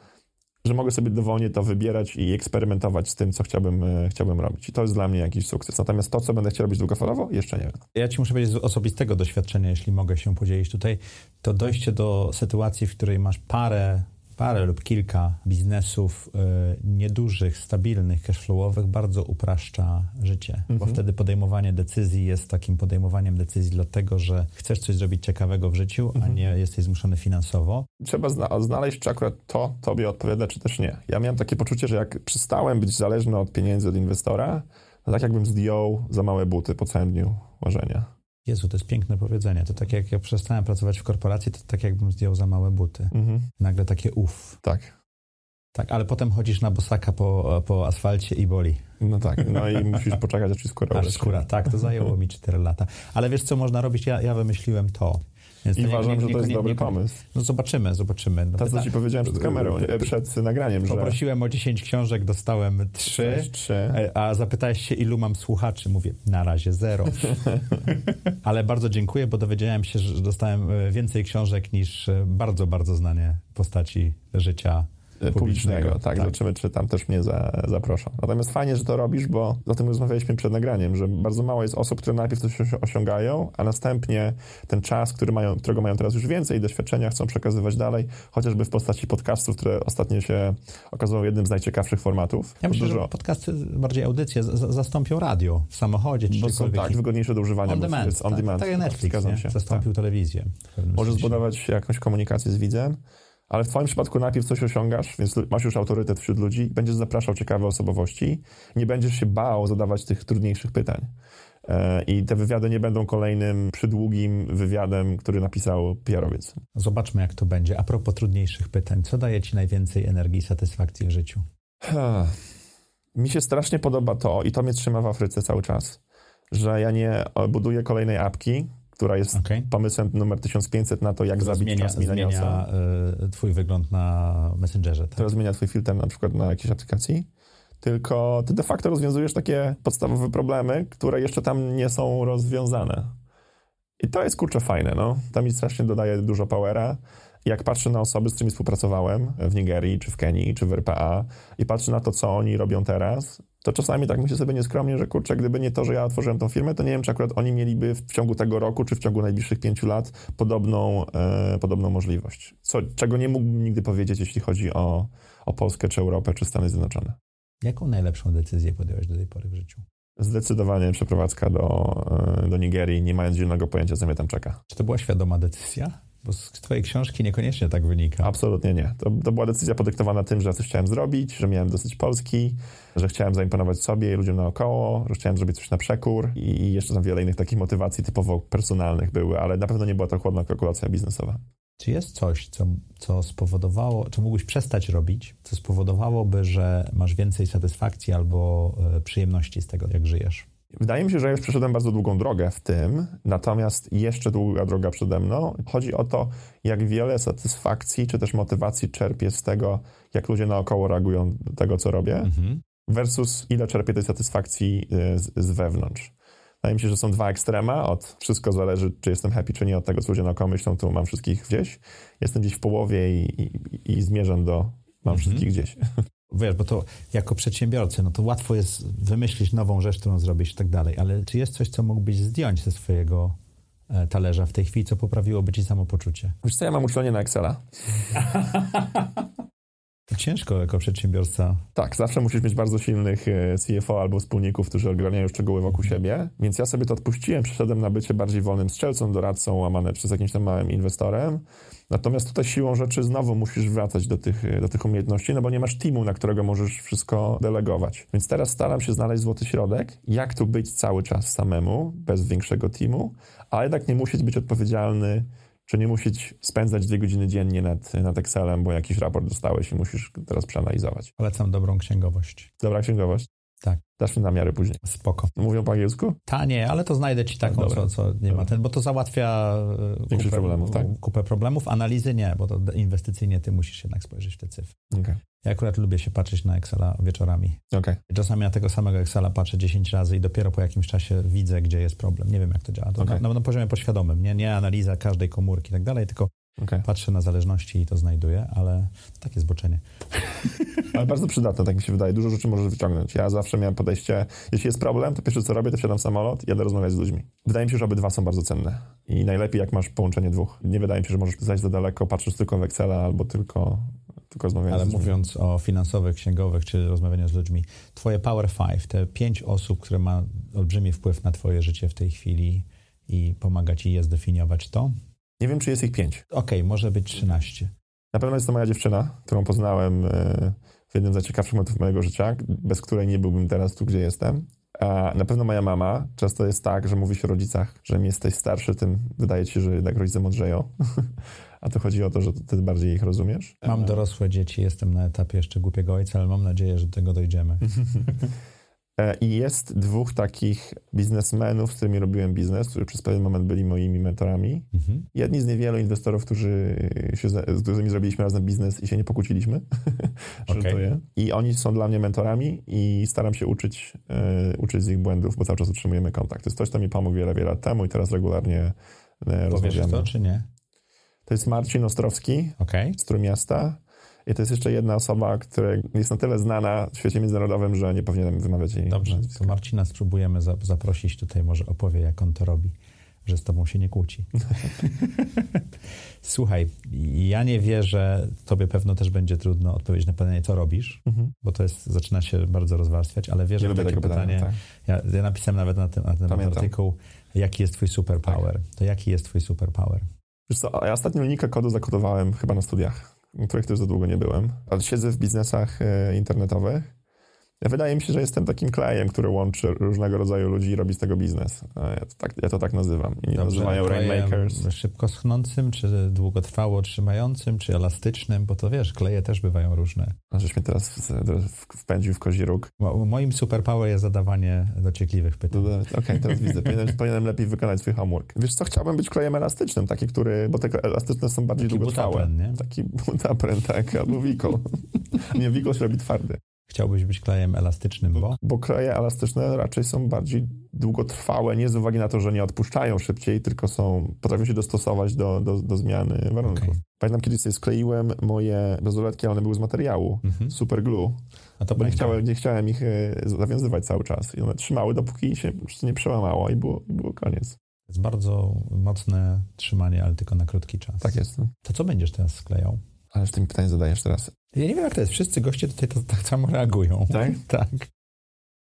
że mogę sobie dowolnie to wybierać i eksperymentować z tym, co chciałbym, e, chciałbym robić. I to jest dla mnie jakiś sukces. Natomiast to, co będę chciał robić długofalowo, jeszcze nie wiem.
Ja ci muszę powiedzieć z osobistego doświadczenia, jeśli mogę się podzielić tutaj, to dojście do sytuacji, w której masz parę, parę lub kilka biznesów y, niedużych, stabilnych, cashflowowych, bardzo upraszcza życie, bo wtedy podejmowanie decyzji jest takim podejmowaniem decyzji dlatego, że chcesz coś zrobić ciekawego w życiu, a nie jesteś zmuszony finansowo.
Trzeba zna- znaleźć, czy akurat to tobie odpowiada, czy też nie. Ja miałem takie poczucie, że jak przestałem być zależny od pieniędzy od inwestora, to tak jakbym zdjął za małe buty po całym dniu łożenia.
Jezu, to jest piękne powiedzenie. To tak jak ja przestałem pracować w korporacji, to tak jakbym zdjął za małe buty.
Mhm.
Nagle takie uff.
Tak.
Tak, ale potem chodzisz na bosaka po, po asfalcie i boli.
No tak. No i musisz poczekać, aż skóra
Aż skóra, tak, to zajęło mi 4 lata. Ale wiesz, co można robić? Ja, ja wymyśliłem to. Więc
I
nie-
uważam,
nie-
że to jest dobry
nie-
pomysł.
No zobaczymy, zobaczymy. No,
To, co ci powiedziałem przed kamerą, przed nagraniem, że...
Poprosiłem o 10 książek, dostałem 3.
Sześć, trzy.
E, A zapytałeś się, ilu mam słuchaczy? Mówię, na razie zero. <laughs> Ale bardzo dziękuję, bo dowiedziałem się, że dostałem e, więcej książek niż e, bardzo, bardzo znane postaci życia
e, publicznego. Tak, zobaczymy, czy tam też mnie za, zaproszą. Natomiast fajnie, że to robisz, bo o tym rozmawialiśmy przed nagraniem, że bardzo mało jest osób, które najpierw coś osi- osiągają, a następnie ten czas, który mają, którego mają teraz już więcej, doświadczenia chcą przekazywać dalej, chociażby w postaci podcastów, które ostatnio się okazało jednym z najciekawszych formatów.
Ja myślę,
Dużo,
że podcasty, bardziej audycje, z- zastąpią radio w samochodzie czy
bo są tak, wygodniejsze do używania.
on demand,
jest on
tak,
demand.
tak jak Netflix
się.
zastąpił telewizję. w pewnym
Możesz
sensie.
zbudować jakąś komunikację z widzem, ale w twoim przypadku najpierw coś osiągasz, więc masz już autorytet wśród ludzi, będziesz zapraszał ciekawe osobowości, nie będziesz się bał zadawać tych trudniejszych pytań. E, I te wywiady nie będą kolejnym przydługim wywiadem, który napisał PR-owiec.
Zobaczmy, jak to będzie. A propos trudniejszych pytań, co daje ci najwięcej energii i satysfakcji w życiu?
Ha. Mi się strasznie podoba to i to mnie trzyma w Afryce cały czas, że ja nie buduję kolejnej apki, która jest okay. pomysłem numer 1500 na to, jak zabić
zmienia, czas zmienia y, twój wygląd na Messengerze. Tak?
To zmienia twój filtr na przykład na jakiejś aplikacji tylko ty de facto rozwiązujesz takie podstawowe problemy, które jeszcze tam nie są rozwiązane. I to jest kurczę fajne, no. To mi strasznie dodaje dużo powera. Jak patrzę na osoby, z którymi współpracowałem w Nigerii, czy w Kenii, czy w RPA i patrzę na to, co oni robią teraz, to czasami tak myślę sobie nieskromnie, że kurczę, gdyby nie to, że ja otworzyłem tą firmę, to nie wiem, czy akurat oni mieliby w ciągu tego roku, czy w ciągu najbliższych pięciu lat podobną, e, podobną możliwość. Co, czego nie mógłbym nigdy powiedzieć, jeśli chodzi o, o Polskę, czy Europę, czy Stany Zjednoczone.
Jaką najlepszą decyzję podjąłeś do tej pory w życiu?
Zdecydowanie przeprowadzka do, e, do Nigerii, nie mając zielonego pojęcia, co mnie tam czeka.
Czy to była świadoma decyzja? Bo z twojej książki niekoniecznie tak wynika.
Absolutnie nie. To, to była decyzja podyktowana tym, że coś chciałem zrobić, że miałem dosyć Polski, że chciałem zaimponować sobie i ludziom naokoło, że chciałem zrobić coś na przekór i jeszcze tam wiele innych takich motywacji typowo personalnych były, ale na pewno nie była to chłodna kalkulacja biznesowa.
Czy jest coś, co, co spowodowało, co mógłbyś przestać robić, co spowodowałoby, że masz więcej satysfakcji albo e, przyjemności z tego, jak żyjesz?
Wydaje mi się, że już przeszedłem bardzo długą drogę w tym, natomiast jeszcze długa droga przede mną. Chodzi o to, jak wiele satysfakcji czy też motywacji czerpię z tego, jak ludzie naokoło reagują do tego, co robię, mhm. versus ile czerpię tej satysfakcji e, z, z wewnątrz. Wydaje mi się, że są dwa ekstrema. Od wszystko zależy, czy jestem happy, czy nie, od tego, co ludzie naokoło myślą, to mam wszystkich gdzieś. Jestem gdzieś w połowie i, i, i zmierzam do mam mhm. wszystkich gdzieś. <laughs>
Wiesz, bo to jako przedsiębiorcy, no to łatwo jest wymyślić nową rzecz, którą zrobić i tak dalej, ale czy jest coś, co mógłbyś zdjąć ze swojego e, talerza w tej chwili, co poprawiłoby ci samopoczucie?
Wiesz co, ja mam uczulenie na Excela.
Ciężko jako przedsiębiorca.
Tak, zawsze musisz mieć bardzo silnych e, CFO albo wspólników, którzy ogarniają szczegóły wokół mhm. siebie, więc ja sobie to odpuściłem, przeszedłem na bycie bardziej wolnym strzelcą, doradcą, łamane przez jakimś tam małym inwestorem. Natomiast tutaj siłą rzeczy znowu musisz wracać do tych, do tych umiejętności, no bo nie masz teamu, na którego możesz wszystko delegować. Więc teraz staram się znaleźć złoty środek, jak tu być cały czas samemu, bez większego teamu, ale jednak nie musieć być odpowiedzialny czy nie musieć spędzać dwie godziny dziennie nad, nad Excelem, bo jakiś raport dostałeś i musisz teraz przeanalizować.
Polecam dobrą księgowość.
Dobra księgowość?
Tak.
Dasz mi namiary później.
Spoko.
Mówią po angielsku?
Tanie, ale to znajdę ci taką, co, co, nie Dobra. ma ten, bo to załatwia
e, kupę problemów, tak?
kupę problemów. Analizy nie, bo to inwestycyjnie ty musisz jednak spojrzeć w te cyfry.
Okay.
Ja akurat lubię się patrzeć na Excela wieczorami.
Okay.
Czasami na tego samego Excela patrzę 10 razy i dopiero po jakimś czasie widzę, gdzie jest problem. Nie wiem, jak to działa. To okay. na, na, poziomie poświadomym. Nie, nie analiza każdej komórki i tak dalej, tylko Okay. Patrzę na zależności i to znajduję, ale to takie zboczenie.
Ale bardzo przydatne, tak mi się wydaje. Dużo rzeczy możesz wyciągnąć. Ja zawsze miałem podejście, jeśli jest problem, to pierwsze co robię, to wsiadam w samolot, jadę rozmawiać z ludźmi. Wydaje mi się, że obydwa są bardzo cenne. I najlepiej, jak masz połączenie dwóch. Nie wydaje mi się, że możesz zajść za daleko, patrzysz tylko w Excela albo tylko,
Ale mówiąc o finansowych, księgowych czy rozmawianiu z ludźmi, twoje Power Five, te pięć osób, które ma olbrzymi wpływ na twoje życie w tej chwili i pomaga ci je zdefiniować, to
nie wiem, czy jest ich pięć.
Okej, okay, może być trzynaście.
Na pewno jest to moja dziewczyna, którą poznałem e, w jednym z najciekawszych momentów mojego życia, bez której nie byłbym teraz tu, gdzie jestem. A na pewno moja mama. Często jest tak, że mówi się o rodzicach, że im jesteś starszy, tym wydaje ci się, że jednak rodzice mądrzeją. <laughs> A to chodzi o to, że ty bardziej ich rozumiesz.
Mam dorosłe dzieci, jestem na etapie jeszcze głupiego ojca, ale mam nadzieję, że do tego dojdziemy. <laughs>
E, I jest dwóch takich biznesmenów, z którymi robiłem biznes, którzy przez pewien moment byli moimi mentorami. Mhm. Jedni z niewielu inwestorów, którzy się, z którymi zrobiliśmy razem biznes i się nie pokłóciliśmy. <laughs> okay. I oni są dla mnie mentorami i staram się uczyć, e, uczyć z ich błędów, bo cały czas utrzymujemy kontakt. To jest ktoś, kto mi pomógł wiele, wiele lat temu i teraz regularnie e,
Powiesz rozmawiamy. to, czy nie?
To jest Marcin Ostrowski okay. z Trójmiasta. I to jest jeszcze jedna osoba, która jest na tyle znana w świecie międzynarodowym, że nie powinienem wymawiać jej
Dobrze, nazwiska. to Marcina spróbujemy zaprosić tutaj, może opowie, jak on to robi, że z tobą się nie kłóci. <laughs> Słuchaj, ja nie wierzę, tobie pewno też będzie trudno odpowiedzieć na pytanie, co robisz, mhm. bo to jest, zaczyna się bardzo rozwarstwiać, ale wierzę
nie
w takie pytanie. pytanie tak. ja, ja, napisałem nawet na ten, na ten artykuł, jaki jest twój superpower. Tak. To jaki jest twój superpower?
Wiesz co, ja ostatnio linijkę kodu zakodowałem chyba na studiach których też za długo nie byłem, ale siedzę w biznesach e, internetowych Wydaje mi się, że jestem takim klejem, który łączy różnego rodzaju ludzi i robi z tego biznes. Ja to tak, ja to tak nazywam. I
Dobrze,
nazywają rainmakers.
Szybko schnącym, czy długotrwało trzymającym, czy elastycznym, bo to wiesz, kleje też bywają różne.
A żeś mnie teraz wpędził w kozi róg.
Moim superpower jest zadawanie dociekliwych pytań.
Okej, okay, <laughs> teraz widzę. Powinienem, powinienem, lepiej wykonać swój homework. Wiesz co, chciałbym być klejem elastycznym, taki, który, bo te elastyczne są bardziej taki długotrwałe. Butapren,
nie?
Taki butapren, tak, albo wikol. <laughs> nie, wikol się robi twardy.
Chciałbyś być klejem elastycznym, bo?
Bo kleje elastyczne raczej są bardziej długotrwałe, nie z uwagi na to, że nie odpuszczają szybciej, tylko są, potrafią się dostosować do, do, do zmiany warunków. Okay. Pamiętam, kiedyś sobie skleiłem moje bezuletki, ale one były z materiału, mhm. super glue. A to bo nie chciałem, nie chciałem ich e, zawiązywać cały czas. I one trzymały, dopóki się nie przełamało i było, było koniec.
To jest bardzo mocne trzymanie, ale tylko na krótki czas.
Tak jest. No.
To co będziesz teraz sklejał?
Ależ ty mi pytanie zadajesz teraz.
Ja nie wiem, jak to jest. Wszyscy goście tutaj to tak samo reagują.
Tak? <laughs>
tak.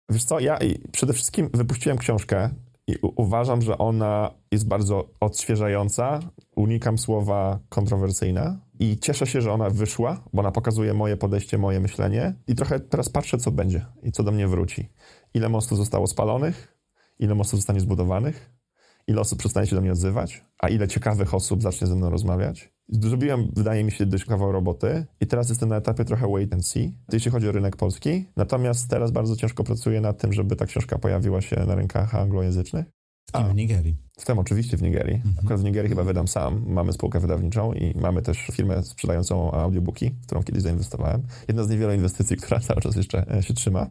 Wiesz co, ja przede wszystkim wypuściłem książkę i uważam, że ona jest bardzo odświeżająca. Unikam słowa kontrowersyjne i cieszę się, że ona wyszła, bo ona pokazuje moje podejście, moje myślenie i trochę teraz patrzę, co będzie i co do mnie wróci. Ile mostów zostało spalonych, ile mostów zostanie zbudowanych, ile osób przestanie się do mnie odzywać, a ile ciekawych osób zacznie ze mną rozmawiać. Zrobiłem, wydaje mi się, dość kawał roboty i teraz jestem na etapie trochę wait and see, jeśli chodzi o rynek polski. Natomiast teraz bardzo ciężko pracuję nad tym, żeby ta książka pojawiła się na rynkach anglojęzycznych.
A, w Nigerii.
Jestem oczywiście w Nigerii. Mhm. Akurat w Nigerii chyba wydam sam. Mamy spółkę wydawniczą i mamy też firmę sprzedającą audiobooki, w którą kiedyś zainwestowałem. Jedna z niewielu inwestycji, <laughs> która cały czas jeszcze e, się trzyma.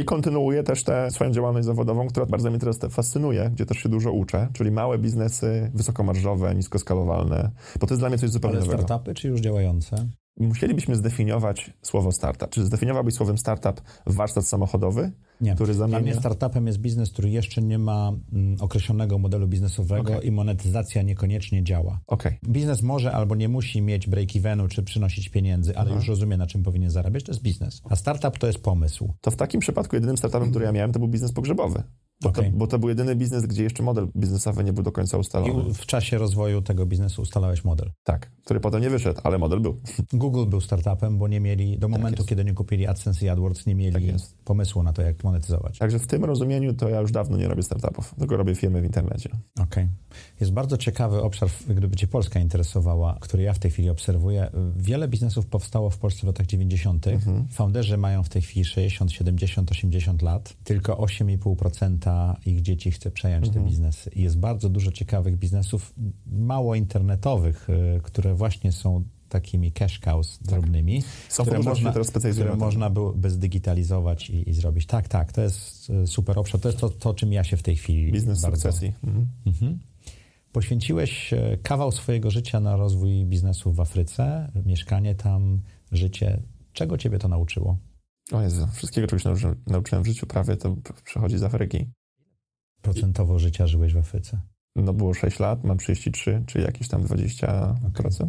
I kontynuuję też tę swoją działalność zawodową, która bardzo mnie teraz fascynuje, gdzie też się dużo uczę, czyli małe biznesy, wysokomarżowe, niskoskalowalne, bo to jest dla mnie coś zupełnie
Ale
nowego.
startupy czy już działające?
Musielibyśmy zdefiniować słowo startup. Czy zdefiniowałbyś słowem startup warsztat samochodowy,
nie. który zamienia... Dla mnie startupem jest biznes, który jeszcze nie ma mm, określonego modelu biznesowego okay. i monetyzacja niekoniecznie działa.
Okay.
Biznes może albo nie musi mieć break-evenu czy przynosić pieniędzy, ale Aha. już rozumie, na czym powinien zarabiać. To jest biznes. A startup to jest pomysł.
To w takim przypadku jedynym startupem, który ja miałem, to był biznes pogrzebowy. Bo, okay. to, bo, to, był jedyny biznes, gdzie jeszcze model biznesowy nie był do końca ustalony.
I w czasie rozwoju tego biznesu ustalałeś model.
Tak, który potem nie wyszedł, ale model był. <laughs>
Google był startupem, bo nie mieli, do tak momentu, tak kiedy nie kupili AdSense i AdWords, nie mieli tak pomysłu na to, jak monetyzować.
Także w tym rozumieniu to ja już dawno nie robię startupów, tylko robię firmy w internecie.
Okej. Okay. Jest bardzo ciekawy obszar, gdyby Cię Polska interesowała, który ja w tej chwili obserwuję. Wiele biznesów powstało w Polsce w latach 90. Mhm. Founderzy mają w tej chwili 60, 70, 80 lat. Tylko 8,5% ich dzieci chce przejąć mhm. te biznesy. I jest bardzo dużo ciekawych biznesów, mało internetowych, y, które właśnie są takimi cash cows tak. drobnymi,
Są które, można,
które można by zdigitalizować i, i, zrobić. Tak, tak, to jest y, super obszar. To jest to, to czym ja się w tej chwili
Biznes bardzo... sukcesji. Mhm. Mhm.
Poświęciłeś y, kawał swojego życia na rozwój biznesu w Afryce, mieszkanie tam, życie. Czego ciebie to nauczyło?
O Jezu, wszystkiego czegoś nauczyłem, nauczyłem w życiu prawie, to przychodzi z Afryki
procentowo życia żyłeś w Afryce?
No było 6 lat, mam 33, czyli jakieś tam 20%.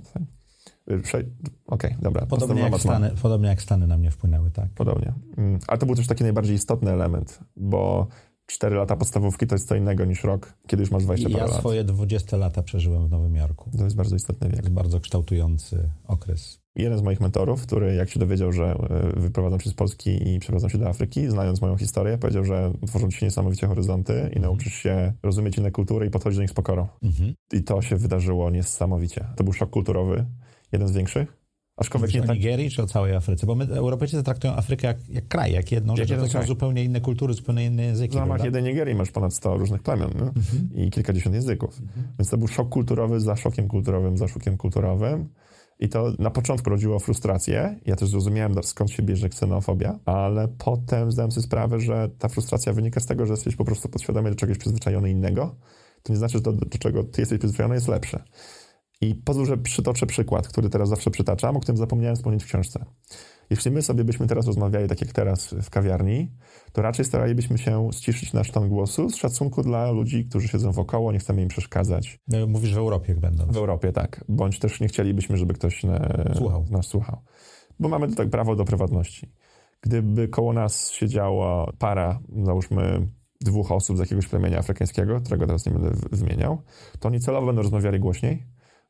Okay. Okej, okay, dobra.
Podobnie jak, Stany, podobnie jak Stany na mnie wpłynęły, tak.
Podobnie. Mm, a to był też taki najbardziej istotny element, bo 4 lata podstawówki to jest co innego niż rok, kiedy już masz 20
ja
lat.
Ja swoje 20 lata przeżyłem w Nowym Jorku.
To jest bardzo istotny wiek. To
jest bardzo kształtujący okres.
Jeden z moich mentorów, który jak się dowiedział, że e, wyprowadzam się z Polski i przeprowadzam się do Afryki, znając moją historię, powiedział, że tworzą ci się niesamowicie horyzonty i mhm. nauczysz się rozumieć inne kultury i podchodzić do nich z pokorą. Mhm. I to się wydarzyło niesamowicie. To był szok kulturowy, jeden z większych.
Aczkolwiek nie o tak... Nigerii czy o całej Afryce? Bo my, Europejczycy traktują Afrykę jak, jak kraj, jak jedną rzecz, to są zupełnie inne kultury, zupełnie inne języki. W
ramach jednej Nigerii masz ponad 100 różnych plemion mhm. i kilkadziesiąt języków. Mhm. Więc to był szok kulturowy za szokiem kulturowym, za szokiem kulturowym. I to na początku rodziło frustrację. Ja też zrozumiałem, skąd się bierze ksenofobia, ale potem zdałem sobie sprawę, że ta frustracja wynika z tego, że jesteś po prostu podświadomie do czegoś przyzwyczajony innego. To nie znaczy, że to, do czego ty jesteś przyzwyczajony, jest lepsze. I pozwól, że przytoczę przykład, który teraz zawsze przytaczam, o którym zapomniałem wspomnieć w książce. Jeśli my sobie byśmy teraz rozmawiali tak jak teraz w kawiarni, to raczej staralibyśmy się ściszyć nasz ton głosu z szacunku dla ludzi, którzy siedzą wokoło, nie chcemy im przeszkadzać.
No, mówisz w Europie, jak będą.
W Europie, tak. Bądź też nie chcielibyśmy, żeby ktoś ne,
słuchał.
nas słuchał. Bo mamy tutaj prawo do prywatności. Gdyby koło nas siedziała para, załóżmy dwóch osób z jakiegoś plemienia afrykańskiego, którego teraz nie będę wymieniał, to oni celowo będą rozmawiali głośniej,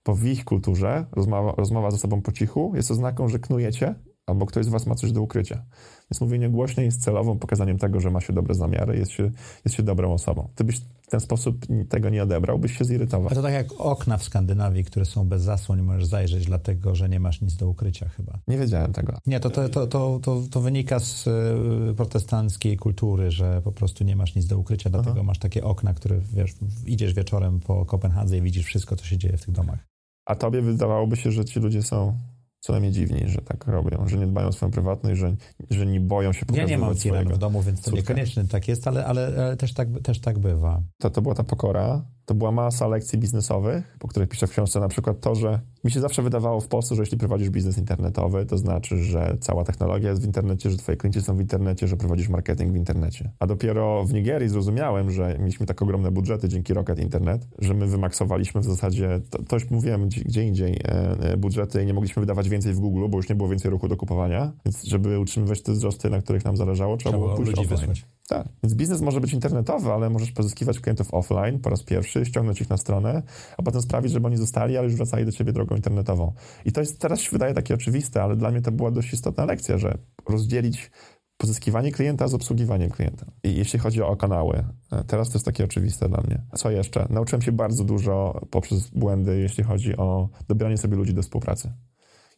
bo w ich kulturze rozmowa, rozmowa ze sobą po cichu jest oznaką, że knujecie albo ktoś z was ma coś do ukrycia. Więc mówienie głośno jest celową pokazaniem tego, że ma się dobre zamiary, jest się, jest się dobrą osobą. Ty byś w ten sposób tego nie odebrał, byś się zirytował.
A to tak jak okna w Skandynawii, które są bez zasłon, nie możesz zajrzeć, dlatego że nie masz nic do ukrycia chyba.
Nie wiedziałem tego.
Nie, to, to, to, to, to, to wynika z y, protestanckiej kultury, że po prostu nie masz nic do ukrycia, dlatego Aha. masz takie okna, które wiesz, idziesz wieczorem po Kopenhadze i widzisz wszystko, co się dzieje w tych domach.
A tobie wydawałoby się, że ci ludzie są co najmniej dziwni, że tak robią, że nie dbają o swoją prywatność, że, że nie boją się pokazywać
Ja nie mam firan w domu, więc to niekoniecznie tak jest, ale, ale, ale, też, tak, też tak bywa.
To, to była ta pokora, to była masa lekcji biznesowych, po których piszę w książce na przykład to, że mi się zawsze wydawało w Polsce, że jeśli prowadzisz biznes internetowy, to znaczy, że cała technologia jest w internecie, że twoi klienci są w internecie, że prowadzisz marketing w internecie. A dopiero w Nigerii zrozumiałem, że mieliśmy tak ogromne budżety dzięki Rocket Internet, że my wymaksowaliśmy w zasadzie, to, to już mówiłem gdzie indziej, e, e, budżety i nie mogliśmy wydawać więcej w Google, bo już nie było więcej ruchu do kupowania, więc żeby utrzymywać te wzrosty, na których nam zależało, trzeba, trzeba było pójść offline. Wysłać. Tak. Więc biznes może być internetowy, ale możesz pozyskiwać klientów offline po raz pierwszy, ściągnąć ich na stronę, a potem sprawić, żeby oni zostali, ale już wracali do ciebie drogą internetową. I to jest teraz się wydaje takie oczywiste, ale dla mnie to była dość istotna lekcja, że rozdzielić pozyskiwanie klienta z obsługiwaniem klienta. I jeśli chodzi o kanały, e, teraz to jest takie oczywiste dla mnie. Co jeszcze? Nauczyłem się bardzo dużo poprzez błędy, jeśli chodzi o dobieranie sobie ludzi do współpracy.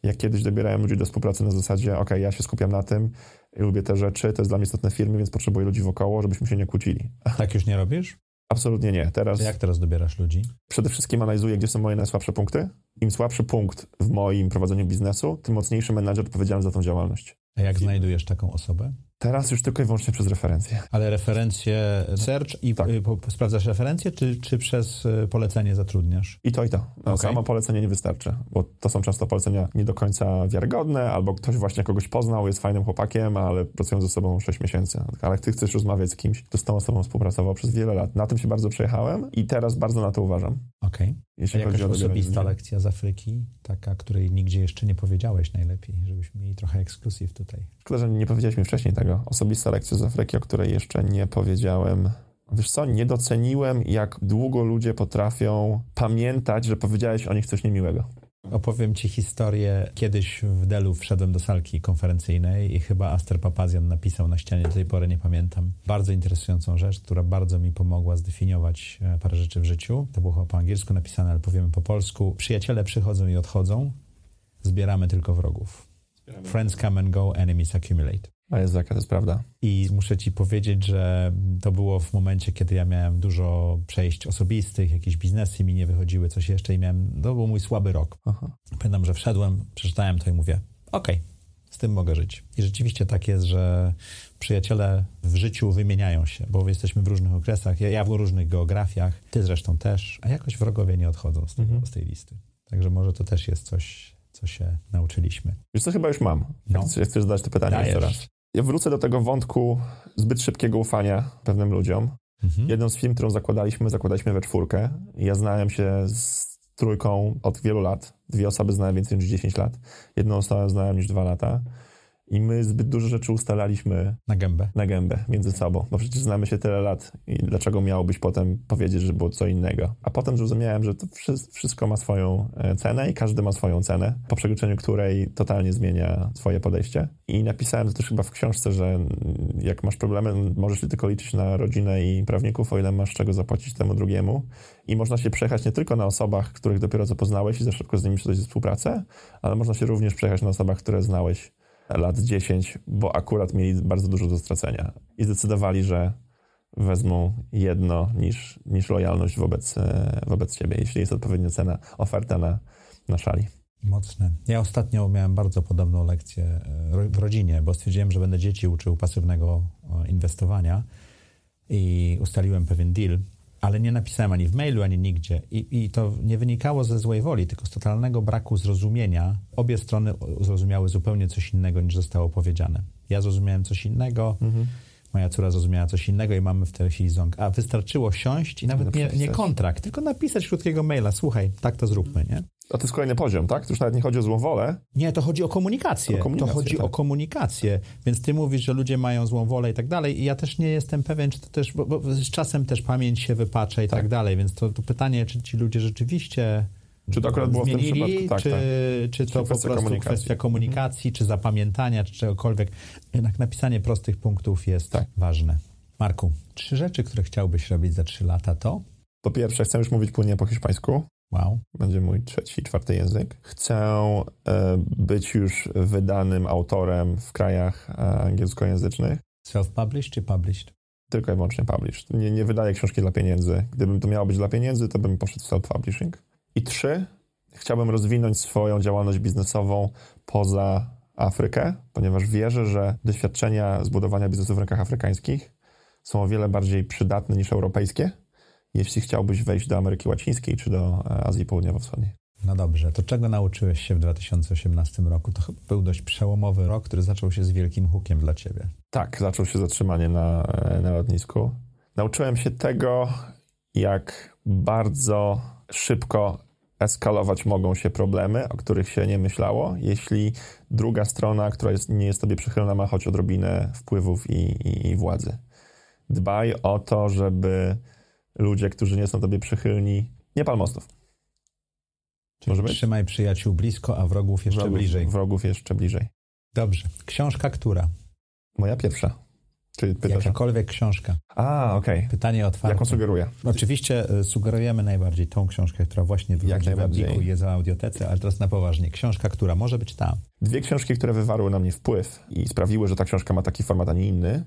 Jak kiedyś dobierałem ludzi do współpracy na zasadzie, ok, ja się skupiam na tym, lubię te rzeczy, to jest dla mnie istotne firmy, więc potrzebuję ludzi wokoło, żebyśmy się nie kłócili.
Tak już nie robisz?
Absolutnie nie. Teraz,
Jak teraz dobierasz ludzi?
Przede wszystkim analizuję, gdzie są moje najsłabsze punkty. Im słabszy punkt w moim prowadzeniu biznesu, tym mocniejszy menadżer odpowiedzialny za tą działalność.
A jak znajdujesz taką osobę?
Teraz już tylko i wyłącznie przez referencje.
Ale referencje search i tak. po, sprawdzasz referencje, czy, czy przez y, polecenie zatrudniasz?
I to, i to. No, okay. Samo polecenie nie wystarczy, bo to są często polecenia nie do końca wiarygodne, albo ktoś właśnie kogoś poznał, jest fajnym chłopakiem, ale pracują ze sobą 6 miesięcy. Ale ty chcesz rozmawiać z kimś, kto z tą osobą współpracował przez wiele lat. Na tym się bardzo przejechałem i teraz bardzo na to uważam.
Okej. Okay. Jeśli A jakaś osobista lekcja z Afryki, taka, której nigdzie jeszcze nie powiedziałeś najlepiej, żebyśmy mieli trochę ekskluzyw tutaj.
Szkoda, że nie powiedzieliśmy wcześniej tego. Osobista lekcja z Afryki, o której jeszcze nie powiedziałem. Wiesz co, nie doceniłem, jak długo ludzie potrafią pamiętać, że powiedziałeś o nich coś niemiłego.
Opowiem Ci historię. Kiedyś w Delu wszedłem do salki konferencyjnej i chyba Aster Papazian napisał na ścianie, do tej pory nie pamiętam, bardzo interesującą rzecz, która bardzo mi pomogła zdefiniować e, parę rzeczy w życiu. To było po angielsku napisane, ale powiemy po polsku. Przyjaciele przychodzą i odchodzą, zbieramy tylko wrogów. Friends come and go, enemies accumulate.
A jest jaka to jest prawda.
I muszę ci powiedzieć, że to było w momencie, kiedy ja miałem dużo przejść osobistych, jakieś biznesy mi nie wychodziły, coś jeszcze i miałem, to był mój słaby rok. Aha. Pamiętam, że wszedłem, przeczytałem to i mówię, okej, okay, z tym mogę żyć. I rzeczywiście tak jest, że przyjaciele w życiu wymieniają się, bo jesteśmy w różnych okresach, ja, ja w różnych geografiach, ty zresztą też, a jakoś wrogowie nie odchodzą z, tego, mhm. z tej listy. Także może to też jest coś, co się nauczyliśmy.
Wiesz co, chyba już mam. No. Jak chcesz zadać to pytanie Dajesz. jeszcze raz. Ja wrócę do tego wątku zbyt szybkiego ufania pewnym ludziom. Mhm. Jedną z firm, którą zakładaliśmy, zakładaliśmy we czwórkę. Ja znałem się z trójką od wielu lat. Dwie osoby znałem więcej niż 10 lat. Jedną osobę znałem niż dwa lata. I my zbyt dużo rzeczy ustalaliśmy
na gębę.
Na gębę między sobą. Bo przecież znamy się tyle lat i dlaczego miałbyś potem powiedzieć, że było co innego. A potem zrozumiałem, że to wszystko ma swoją e, cenę i każdy ma swoją cenę, po przekroczeniu której totalnie zmienia swoje podejście. I napisałem to też chyba w książce, że jak masz problemy, możesz tylko liczyć na rodzinę i prawników, o ile masz czego zapłacić temu drugiemu. I można się przejechać nie tylko na osobach, których dopiero co poznałeś i za szybko z nimi przejść współpracę, ale można się również przejechać na osobach, które znałeś lat 10, bo akurat mieli bardzo dużo do stracenia i zdecydowali, że wezmą jedno niż, niż lojalność wobec, e, wobec ciebie, jeśli jest odpowiednia cena, oferta na, na szali.
Mocne. Ja ostatnio miałem bardzo podobną lekcję e, w rodzinie, bo stwierdziłem, że będę dzieci uczył pasywnego e, inwestowania i ustaliłem pewien deal, ale nie napisałem ani w mailu, ani nigdzie. I, I, to nie wynikało ze złej woli, tylko z totalnego braku zrozumienia. Obie strony zrozumiały zupełnie coś innego, niż zostało powiedziane. Ja zrozumiałem coś innego, mhm. moja córa zrozumiała coś innego i mamy w tej chwili ząg. A wystarczyło siąść i nawet nie, nie kontrakt, tylko napisać krótkiego maila. Słuchaj, tak to zróbmy, nie?
A to jest kolejny poziom, tak? To już nawet nie chodzi o złą wolę.
Nie, to chodzi o komunikację. O komunikację to chodzi tak. o komunikację. Więc ty mówisz, że ludzie mają złą wolę i tak dalej. I ja też nie jestem pewien, czy to też, bo, bo z czasem też pamięć się wypacza i tak, tak dalej. Więc to, to pytanie, czy ci ludzie rzeczywiście
Czy to akurat było
zmienili,
w tym przypadku? Tak,
czy,
tak.
czy to
Czy
po prostu
komunikacji?
kwestia komunikacji, czy zapamiętania, czy czegokolwiek. Jednak napisanie prostych punktów jest
Tak.
ważne. Marku, trzy rzeczy, które chciałbyś robić za trzy lata to?
Po pierwsze, chcę już mówić płynnie po hiszpańsku.
Wow.
Będzie mój trzeci, czwarty język. Chcę e, być już wydanym autorem w krajach e, angielskojęzycznych.
Self-published czy published?
Tylko i wyłącznie published. Nie, nie wydaję książki dla pieniędzy. Gdybym to miało być dla pieniędzy, to bym poszedł w self-publishing. I trzy, chciałbym rozwinąć swoją działalność biznesową poza Afrykę, ponieważ wierzę, że doświadczenia zbudowania biznesu w rynkach afrykańskich są o wiele bardziej przydatne niż europejskie, jeśli chciałbyś wejść do Ameryki Łacińskiej czy do e, Azji Południowo-Wschodniej.
No dobrze, to czego nauczyłeś się w 2018 roku? To był dość przełomowy rok, który zaczął się z wielkim hukiem dla ciebie.
Tak, zaczął się zatrzymanie na, e, na lotnisku. Nauczyłem się tego, jak bardzo szybko eskalować mogą się problemy, o których się nie myślało, jeśli druga strona, która jest, nie jest tobie przychylna, ma choć odrobinę wpływów i, i, i władzy. Dbaj o to, żeby ludzie, którzy nie są tobie przychylni, nie pal mostów. Może być?
Trzymaj przyjaciół blisko, a wrogów jeszcze
wrogów,
bliżej.
Wrogów jeszcze bliżej.
Dobrze. Książka która?
Moja pierwsza. Czyli pytasz?
Jakakolwiek książka.
A, okej.
Pytanie otwarte.
Jaką sugeruję?
Oczywiście y, sugerujemy najbardziej tą książkę, która właśnie wychodzi w jest w audiotece, ale teraz na poważnie. Książka, która może być ta.
Dwie książki, które wywarły na mnie wpływ i sprawiły, że ta książka ma taki format, a nie inny,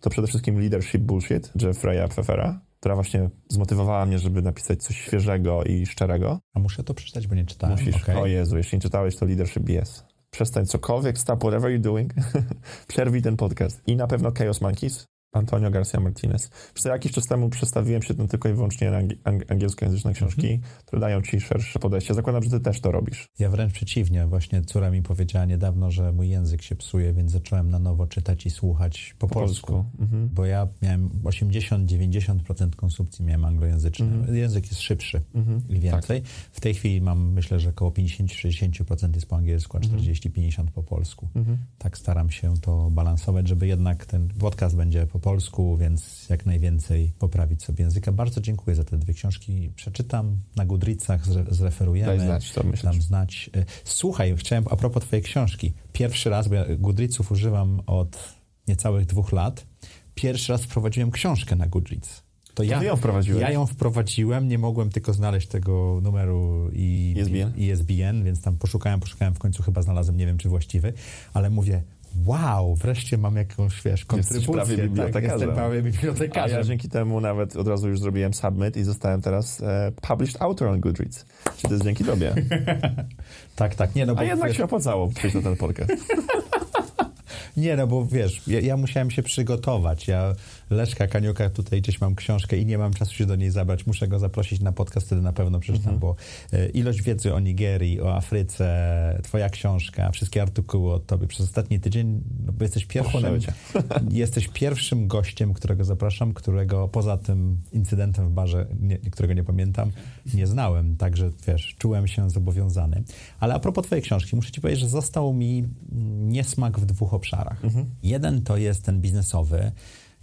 to przede wszystkim Leadership Bullshit Jeffreya Pfeffera, która właśnie zmotywowała mnie, żeby napisać coś świeżego i szczerego.
A muszę to przeczytać, bo nie czytałem.
Musisz,
Okej.
o Jezu, jeśli nie czytałeś, to Leadership BS. Przestań cokolwiek, stop whatever you're doing, <laughs> przerwij ten podcast. I na pewno Chaos Monkeys, Antonio Garcia Martinez. Przez jakiś czas temu przestawiłem się na tylko i wyłącznie na angi- ang- angielskojęzyczne książki, które dają ci szersze podejście. Zakładam, że ty też to robisz.
Ja wręcz przeciwnie. Właśnie córa mi powiedziała niedawno, że mój język się psuje, więc zacząłem na nowo czytać i słuchać po, polsku.
Mhm.
Bo ja miałem 80-90% konsumpcji miałem anglojęzyczny. Język jest szybszy
Mhm.
i więcej. W tej chwili mam, myślę, że około 50-60% jest po angielsku, a 40-50% po polsku.
Mhm.
Tak staram się to balansować, żeby jednak ten podcast będzie po polsku, więc jak najwięcej poprawić sobie języka. Bardzo dziękuję za te dwie książki. Przeczytam na Goodreadsach, zre- zreferujemy.
Daj znać, co myślisz.
Dam znać. Y, Słuchaj, chciałem a propos twojej książki. Pierwszy raz, bo ja Goodreadsów używam od niecałych dwóch lat. Pierwszy raz wprowadziłem książkę na Goodreads. To ja,
ją wprowadziłeś?
Ja ją wprowadziłem, nie mogłem tylko znaleźć tego numeru i
ISBN?
i ISBN, więc tam poszukałem, poszukałem, w końcu chyba znalazłem, nie wiem czy właściwy, ale mówię, wow, wreszcie mam jakąś, wiesz, kontrybucję.
prawie
tak,
bibliotekarzem.
jestem prawie
A
bibliotekarzem.
ja dzięki temu nawet od razu już zrobiłem submit i zostałem teraz e, published author on Goodreads. Czy to jest dzięki tobie? <laughs>
Tak, tak, nie no, bo
A jednak
wiesz,
się opłacało przyjść na ten podcast. <laughs>
Nie, no bo wiesz, ja, ja musiałem się przygotować. Ja Leszka Kaniuka tutaj gdzieś mam książkę i nie mam czasu się do niej zabrać. Muszę go zaprosić na podcast, wtedy na pewno przeczytam, bo e, ilość wiedzy o Nigerii, o Afryce, twoja książka, wszystkie artykuły od tobie przez ostatni tydzień, no bo jesteś pierwszym, <laughs> jesteś pierwszym gościem, którego zapraszam, którego poza tym incydentem w barze, nie, którego nie pamiętam, nie znałem. Także wiesz, czułem się zobowiązany. Ale a propos twojej książki, muszę ci powiedzieć, że został mi mm, niesmak w dwóch obszarach. Jeden to jest ten biznesowy.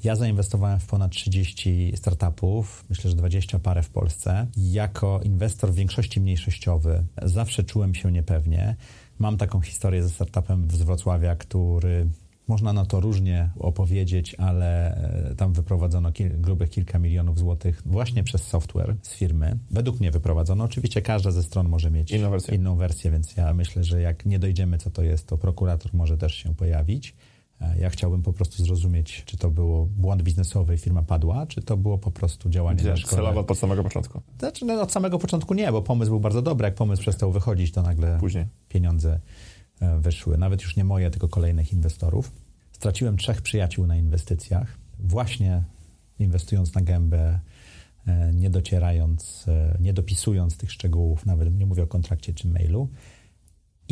Ja zainwestowałem w ponad 30 startupów, myślę, że 20 parę w Polsce. Jako inwestor w większości mniejszościowy zawsze czułem się niepewnie. Mam taką historię ze startupem z Wrocławia, który można na to różnie opowiedzieć, ale e, tam wyprowadzono kil, grubych kilka milionów złotych właśnie przez software z firmy. Według mnie wyprowadzono. Oczywiście każda ze stron może mieć
Inną wersję.
inną wersję, więc ja myślę, że jak nie dojdziemy, co to jest, to prokurator może też się pojawić. E, Ja chciałbym po prostu zrozumieć, czy to było błąd biznesowy i firma padła, czy to było po prostu działanie szkodę.
Celowo od samego początku.
Znaczy, no, od samego początku nie, bo pomysł był bardzo dobry. Jak pomysł przestał wychodzić, to nagle
Później.
pieniądze e, wyszły. Nawet już nie moje, tylko kolejnych inwestorów. Straciłem trzech przyjaciół na inwestycjach, właśnie inwestując na gębę, e, nie docierając, nie dopisując tych szczegółów, nawet nie mówię o kontrakcie czy mailu.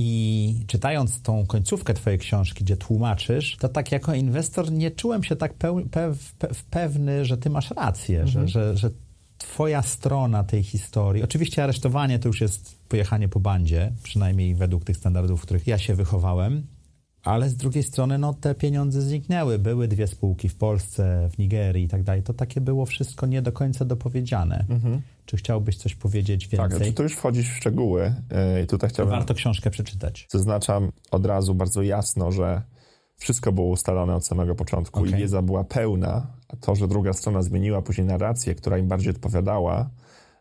I czytając tą końcówkę twojej książki, gdzie tłumaczysz, to tak jako inwestor nie czułem się tak peł, pew, pew, pewny, że ty masz rację, że, że, że twoja strona tej historii, oczywiście aresztowanie to już jest pojechanie po bandzie, przynajmniej według tych standardów, w których ja się wychowałem, ale z drugiej strony no, te pieniądze zniknęły. Były dwie spółki w Polsce, w Nigerii i tak dalej. To takie było wszystko nie do końca dopowiedziane. Mhm. Czy chciałbyś coś powiedzieć więcej?
Tak, tu już wchodzisz w szczegóły. Yy, tutaj chciałbym...
Warto książkę przeczytać.
Zaznaczam od razu bardzo jasno, że wszystko było ustalone od samego początku okay. i wiedza była pełna. A to, że druga strona zmieniła później narrację, która im bardziej odpowiadała,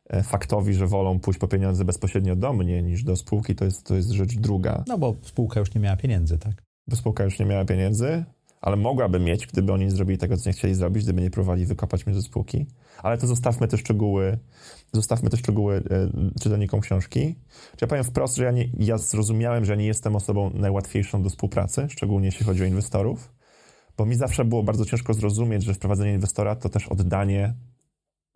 e, faktowi, że wolą pójść po pieniądze bezpośrednio do mnie niż do spółki, to jest, to jest rzecz druga.
No bo spółka już nie miała pieniędzy, tak?
Bo spółka już nie miała pieniędzy, ale mogłaby mieć, gdyby oni nie zrobili tego, co nie chcieli zrobić, gdyby nie próbowali wykopać mnie ze spółki. Ale to zostawmy te szczegóły, zostawmy te szczegóły e, czytelnikom książki. Czy ja powiem wprost, że ja, nie, ja zrozumiałem, że ja nie jestem osobą najłatwiejszą do współpracy, szczególnie jeśli chodzi o inwestorów, bo mi zawsze było bardzo ciężko zrozumieć, że wprowadzenie inwestora to też oddanie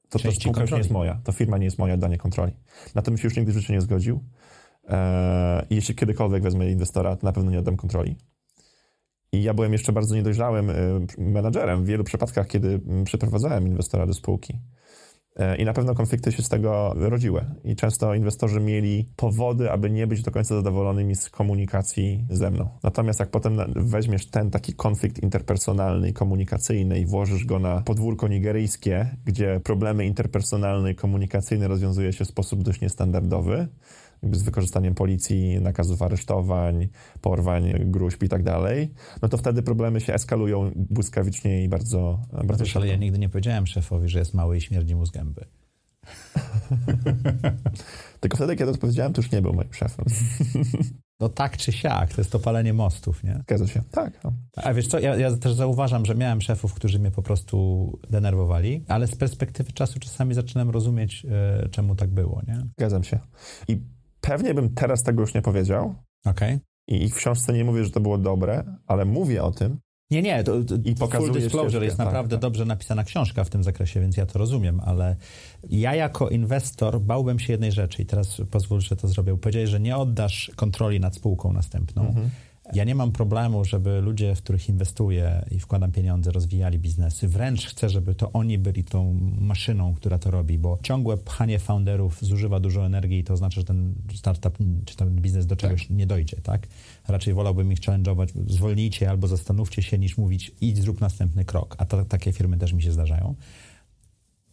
to, to spółka już nie jest moja, to firma nie jest moja, oddanie kontroli. Na to bym się już nigdy w życiu nie zgodził. Eee, jeśli kiedykolwiek wezmę inwestora, to na pewno nie oddam kontroli. I ja byłem jeszcze bardzo niedojrzałym e, menadżerem w wielu przypadkach, kiedy przeprowadzałem inwestora do spółki. E, I na pewno konflikty się z tego rodziły. I często inwestorzy mieli powody, aby nie być do końca zadowolonymi z komunikacji ze mną. Natomiast jak potem weźmiesz ten taki konflikt interpersonalny i komunikacyjny i włożysz go na podwórko nigeryjskie, gdzie problemy interpersonalne i komunikacyjne rozwiązuje się w sposób dość niestandardowy, z wykorzystaniem policji, nakazów aresztowań, porwań, gruźb i tak dalej, no to wtedy problemy się eskalują błyskawicznie i bardzo, bardzo
Wiesz, ale ja nigdy nie powiedziałem szefowi, że jest mały i śmierdzi mu z gęby. <laughs>
Tylko wtedy, kiedy odpowiedziałem, to już nie był moim szefem. <laughs>
No tak czy siak, to jest to palenie mostów, nie?
Zgadza się, tak. No.
A wiesz co, ja, ja, też zauważam, że miałem szefów, którzy mnie po prostu denerwowali, ale z perspektywy czasu czasami zaczynam rozumieć, e, czemu tak było, nie?
Zgadzam się. I Pewnie bym teraz tego już nie powiedział.
Okej. Okay.
I w książce nie mówię, że to było dobre, ale mówię o tym.
Nie, nie, to, to I pokazuje full disclosure ścieżkę. jest naprawdę tak, tak. dobrze napisana książka w tym zakresie, więc ja to rozumiem, ale ja jako inwestor bałbym się jednej rzeczy i teraz pozwól, że to zrobię. Powiedziałeś, że nie oddasz kontroli nad spółką następną. Mhm. Ja nie mam problemu, żeby ludzie, w których inwestuję i wkładam pieniądze, rozwijali biznesy. Wręcz chcę, żeby to oni byli tą maszyną, która to robi, bo ciągłe pchanie founderów zużywa dużo energii i to oznacza, że ten startup czy ten biznes do czegoś tak. nie dojdzie, tak? Raczej wolałbym ich challenge'ować, zwolnijcie albo zastanówcie się, niż mówić idź, zrób następny krok. A takie firmy też mi się zdarzają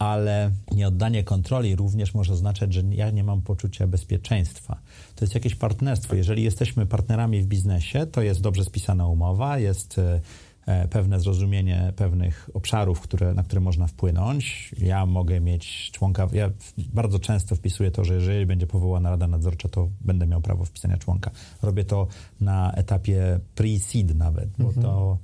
ale nieoddanie kontroli również może oznaczać, że ja nie mam poczucia bezpieczeństwa. To jest jakieś partnerstwo. Jeżeli jesteśmy partnerami w biznesie, to jest dobrze spisana umowa, jest e, e, pewne zrozumienie pewnych obszarów, które, na które można wpłynąć. Ja mogę mieć członka, ja bardzo często wpisuję to, że jeżeli będzie powołana Rada Nadzorcza, to będę miał prawo wpisania członka. Robię to na etapie pre-seed nawet, bo mhm. to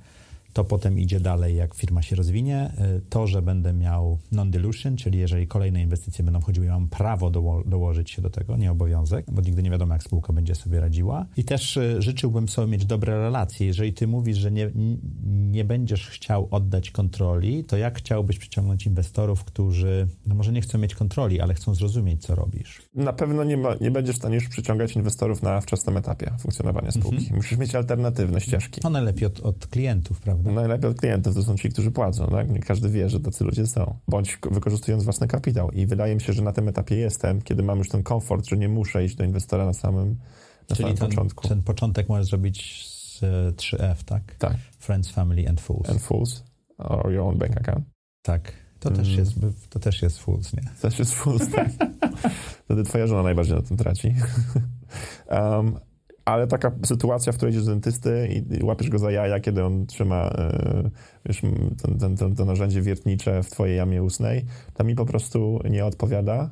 to potem idzie dalej, jak firma się rozwinie. Y, to, że będę miał non-dilution, czyli jeżeli kolejne inwestycje będą wchodziły, ja mam prawo doło dołożyć się do tego, nie obowiązek, bo nigdy nie wiadomo, jak spółka będzie sobie radziła. I też y, życzyłbym sobie mieć dobre relacje. Jeżeli ty mówisz, że nie, nie będziesz chciał oddać kontroli, to jak chciałbyś przyciągnąć inwestorów, którzy, no może nie chcą mieć kontroli, ale chcą zrozumieć, co robisz?
Na pewno nie, ma, nie będziesz w stanie już przyciągać inwestorów na wczesnym etapie funkcjonowania spółki. Mhm. Musisz mieć alternatywne ścieżki.
To najlepiej od, od klientów, prawda?
No, najlepiej od klientów to są ci, którzy płacą. Tak? Każdy wie, że tacy ludzie są. Bądź wykorzystując własny kapitał. I wydaje mi się, że na tym etapie jestem, kiedy mam już ten komfort, że nie muszę iść do inwestora na samym, na
Czyli
samym
ten,
początku.
ten początek możesz zrobić z 3F, tak?
Tak.
Friends, Family and Fools.
And Fools. Or your own bank account.
Tak. To, mm. też, jest, to też jest Fools, nie?
To też jest Fools, tak. <laughs> Wtedy twoja żona najbardziej na tym traci. <laughs> um, ale taka sytuacja, w której idziesz do dentysty i, łapiesz go za jaja, kiedy on trzyma yy, wiesz, ten, ten, ten, to narzędzie wiertnicze w twojej jamie ustnej, to mi po prostu nie odpowiada,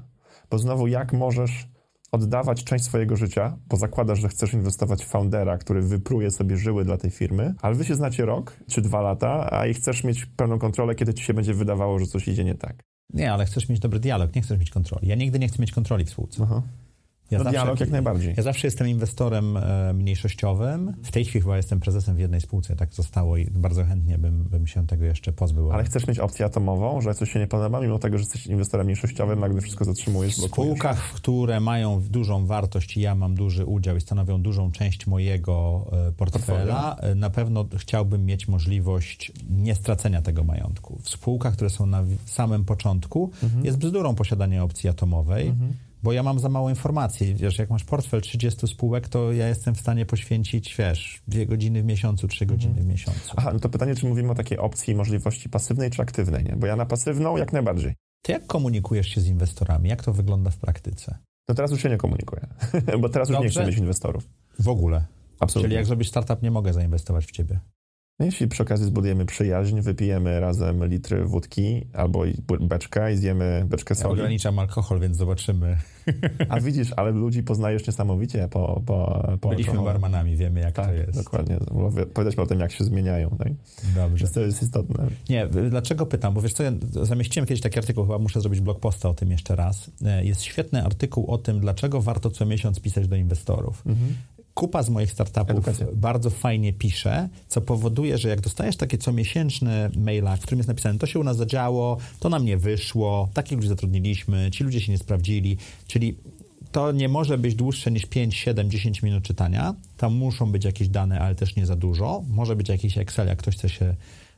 bo znowu jak możesz oddawać część swojego życia, bo zakładasz, że chcesz inwestować w foundera, który wypruje sobie żyły dla tej firmy, ale wy się znacie rok czy dwa lata, a i chcesz mieć pełną kontrolę, kiedy ci się będzie wydawało, że coś idzie nie tak.
Nie, ale chcesz mieć dobry dialog, nie chcesz mieć kontroli. Ja nigdy nie chcę mieć kontroli w spółce. Aha.
Ja no zawsze, dialog jak najbardziej.
Ja zawsze jestem inwestorem e, mniejszościowym. W tej chwili chyba jestem prezesem w jednej spółce, tak zostało i bardzo chętnie bym, bym się tego jeszcze pozbył.
Ale chcesz mieć opcję atomową, że coś się nie podoba, mimo tego, że jesteś inwestorem mniejszościowym, nagle wszystko zatrzymujesz,
W spółkach, które mają dużą wartość i ja mam duży udział i stanowią dużą część mojego e, portfela, e, na pewno chciałbym mieć możliwość nie stracenia tego majątku. W spółkach, które są na samym początku, mhm. jest bzdurą posiadanie opcji atomowej. Mhm bo ja mam za mało informacji. Wiesz, jak masz portfel 30 spółek, to ja jestem w stanie poświęcić, wiesz, dwie godziny w miesiącu, trzy godziny w miesiącu.
Aha, no to pytanie, czy mówimy o takiej opcji możliwości pasywnej czy aktywnej, nie? Bo ja na pasywną jak najbardziej.
Ty jak komunikujesz się z inwestorami? Jak to wygląda w praktyce?
No teraz już się nie komunikuję, <laughs> bo teraz już nie
Dobrze.
chcę mieć inwestorów.
W ogóle.
Absolutnie.
Czyli jak zrobisz startup, nie mogę zainwestować w ciebie.
No Jeśli przy okazji zbudujemy przyjaźń, wypijemy razem litry wódki albo beczkę i zjemy beczkę
Ja
soli.
ograniczam alkohol, więc zobaczymy.
A widzisz, ale ludzi poznajesz niesamowicie po, po, po
Byliśmy
alkoholu.
barmanami, wiemy jak
Tak,
to jest.
dokładnie. Powiedzieliśmy o tym, jak się zmieniają. Tak?
Dobrze.
Więc to jest istotne.
Nie, dlaczego pytam? Bo wiesz co, ja zamieściłem kiedyś taki artykuł, chyba muszę zrobić blog posta o tym jeszcze raz. E, Jest świetny artykuł o tym, dlaczego warto co miesiąc pisać do inwestorów. Kupa z moich startupów
Edukacja.
bardzo fajnie pisze, co powoduje, że jak dostajesz takie comiesięczne maila, w którym jest napisane, to się u nas zadziało, to nam nie wyszło, takich ludzi zatrudniliśmy, ci ludzie się nie sprawdzili, czyli to nie może być dłuższe niż 5, 7, 10 minut czytania. Tam muszą być jakieś dane, ale też nie za dużo. Może być jakiś Excel, jak ktoś chce się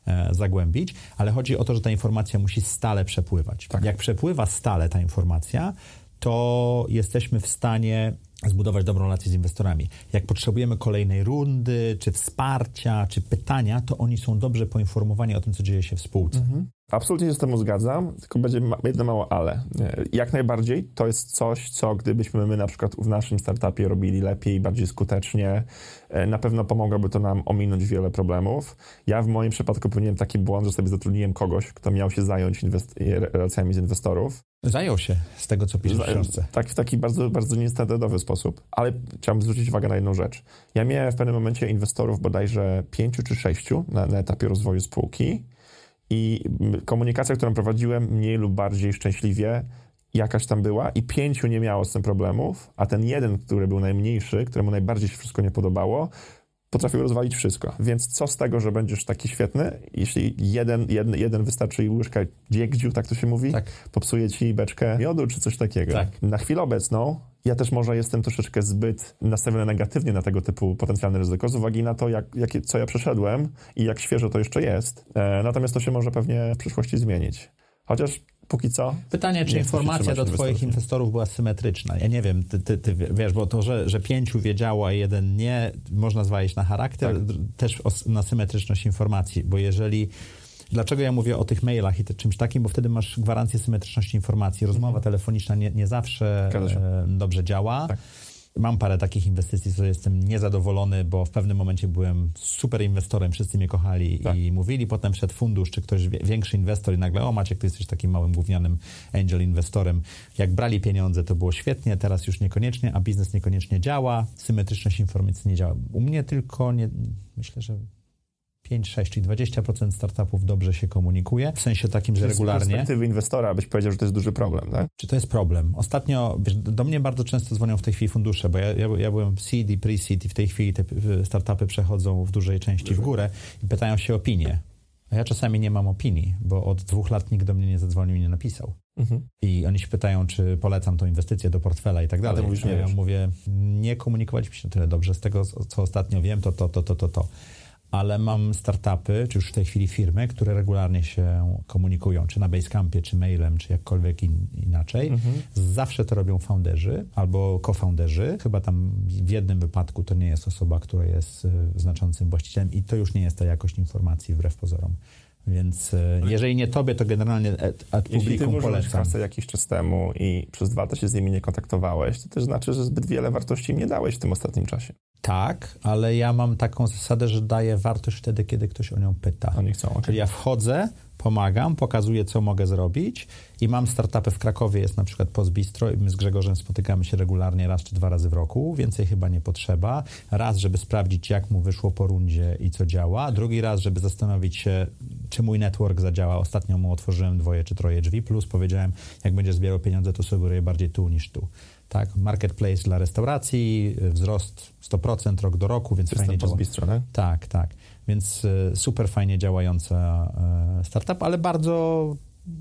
e, zagłębić, ale chodzi o to, że ta informacja musi stale przepływać. Jak przepływa stale ta informacja, to jesteśmy w stanie zbudować dobrą relację z inwestorami. Jak potrzebujemy kolejnej rundy, czy wsparcia, czy pytania, to oni są dobrze poinformowani o tym, co dzieje się w spółce.
Absolutnie się z tym zgadzam, tylko będzie jedno mało ale. Jak najbardziej to jest coś, co gdybyśmy my na przykład w naszym startupie robili lepiej, bardziej skutecznie, e, na pewno pomogłoby to nam ominąć wiele problemów. Ja w moim przypadku popełniłem taki błąd, że sobie zatrudniłem kogoś, kto miał się zająć inwest- relacjami z inwestorów.
Zajął się z tego, co pisze w książce.
Tak, w taki bardzo, bardzo niestandardowy sposób. Ale chciałbym zwrócić uwagę na jedną rzecz. Ja miałem w pewnym momencie inwestorów bodajże pięciu czy sześciu na, na etapie rozwoju spółki i komunikacja, którą prowadziłem mniej lub bardziej szczęśliwie jakaś tam była i pięciu nie miało z tym problemów, a ten jeden, który był najmniejszy, któremu najbardziej się wszystko nie podobało, potrafił rozwalić wszystko. Więc co z tego, że będziesz taki świetny, jeśli jeden, jeden, jeden wystarczy i łyżka dziegdziu, tak to się mówi,
Tak.
popsuje ci beczkę miodu czy coś takiego.
Tak.
Na chwilę obecną ja też może jestem troszeczkę zbyt nastawiony negatywnie na tego typu potencjalne ryzyko z uwagi na to, jak, jakie, co ja przeszedłem i jak świeżo to jeszcze jest. E, natomiast to się może pewnie w przyszłości zmienić. Chociaż póki co...
Pytanie, czy informacja do twoich
inwestorów,
była symetryczna? Ja nie wiem, ty, ty, ty wiesz, bo to, że, że pięciu wiedziało, a jeden nie, można zwalić na charakter,
Tak.
też o, na symetryczność informacji, bo jeżeli... Dlaczego ja mówię o tych mailach i te, czymś takim? Bo wtedy masz gwarancję symetryczności informacji. Rozmowa telefoniczna nie, nie zawsze
Mhm.
E, dobrze działa.
Tak.
Mam parę takich inwestycji, co jestem niezadowolony, bo w pewnym momencie byłem super inwestorem, wszyscy mnie kochali
Tak.
i mówili. Potem wszedł fundusz, czy ktoś większy inwestor i nagle, o Maciek, ty jesteś takim małym gównianym angel inwestorem. Jak brali pieniądze, to było świetnie, teraz już niekoniecznie, a biznes niekoniecznie działa, symetryczność informacji nie działa. U mnie tylko, nie, myślę, że 5-6, czyli 20% startupów dobrze się komunikuje, w sensie takim, że
Z
regularnie.
perspektywy inwestora byś powiedział, że to jest duży problem, tak?
Czy to jest problem? Ostatnio, wiesz, do mnie bardzo często dzwonią w tej chwili fundusze, bo ja, ja, ja byłem w seed i pre-seed i w tej chwili te startupy przechodzą w dużej części w górę i pytają się o opinię. A ja czasami nie mam opinii, bo od dwóch lat nikt do mnie nie zadzwonił i nie napisał.
Mhm.
I oni się pytają, czy polecam tą inwestycję do portfela i tak dalej.
mówisz,
ja
wiesz.
mówię, nie komunikowaliśmy się tyle dobrze. Z tego, co ostatnio wiem, to to, to, to, to, to. Ale mam startupy, czy już w tej chwili firmy, które regularnie się komunikują, czy na Basecampie, czy mailem, czy jakkolwiek in, inaczej. Zawsze to robią founderzy albo co-founderzy. Chyba tam w jednym wypadku to nie jest osoba, która jest y, znaczącym właścicielem i to już nie jest ta jakość informacji wbrew pozorom. Więc y, jeżeli nie tobie, to generalnie et, et
Jeśli ty
polecam.
kasę jakiś czas temu i przez dwa lata się z nimi nie kontaktowałeś, to też znaczy, że zbyt wiele wartości im nie dałeś w tym ostatnim czasie.
Tak, ale ja mam taką zasadę, że daję wartość wtedy, kiedy ktoś o nią pyta.
Oni chcą, okej.
Czyli ja wchodzę, pomagam, pokazuję, co mogę zrobić i mam startupy w Krakowie, jest na przykład Post Bistro i my z Grzegorzem spotykamy się regularnie raz czy dwa razy w roku, więcej chyba nie potrzeba. Raz, żeby sprawdzić, jak mu wyszło po rundzie i co działa. Drugi raz, żeby zastanowić się, czy mój network zadziała. Ostatnio mu otworzyłem dwoje czy troje drzwi, plus powiedziałem, jak będziesz zbierał pieniądze, to sugeruję bardziej tu niż tu. Tak, marketplace dla restauracji, wzrost 100% rok do roku, więc
To jest
fajnie działa.
postbistro, tak?
Tak, tak. Więc e, super fajnie działająca e, startup, ale bardzo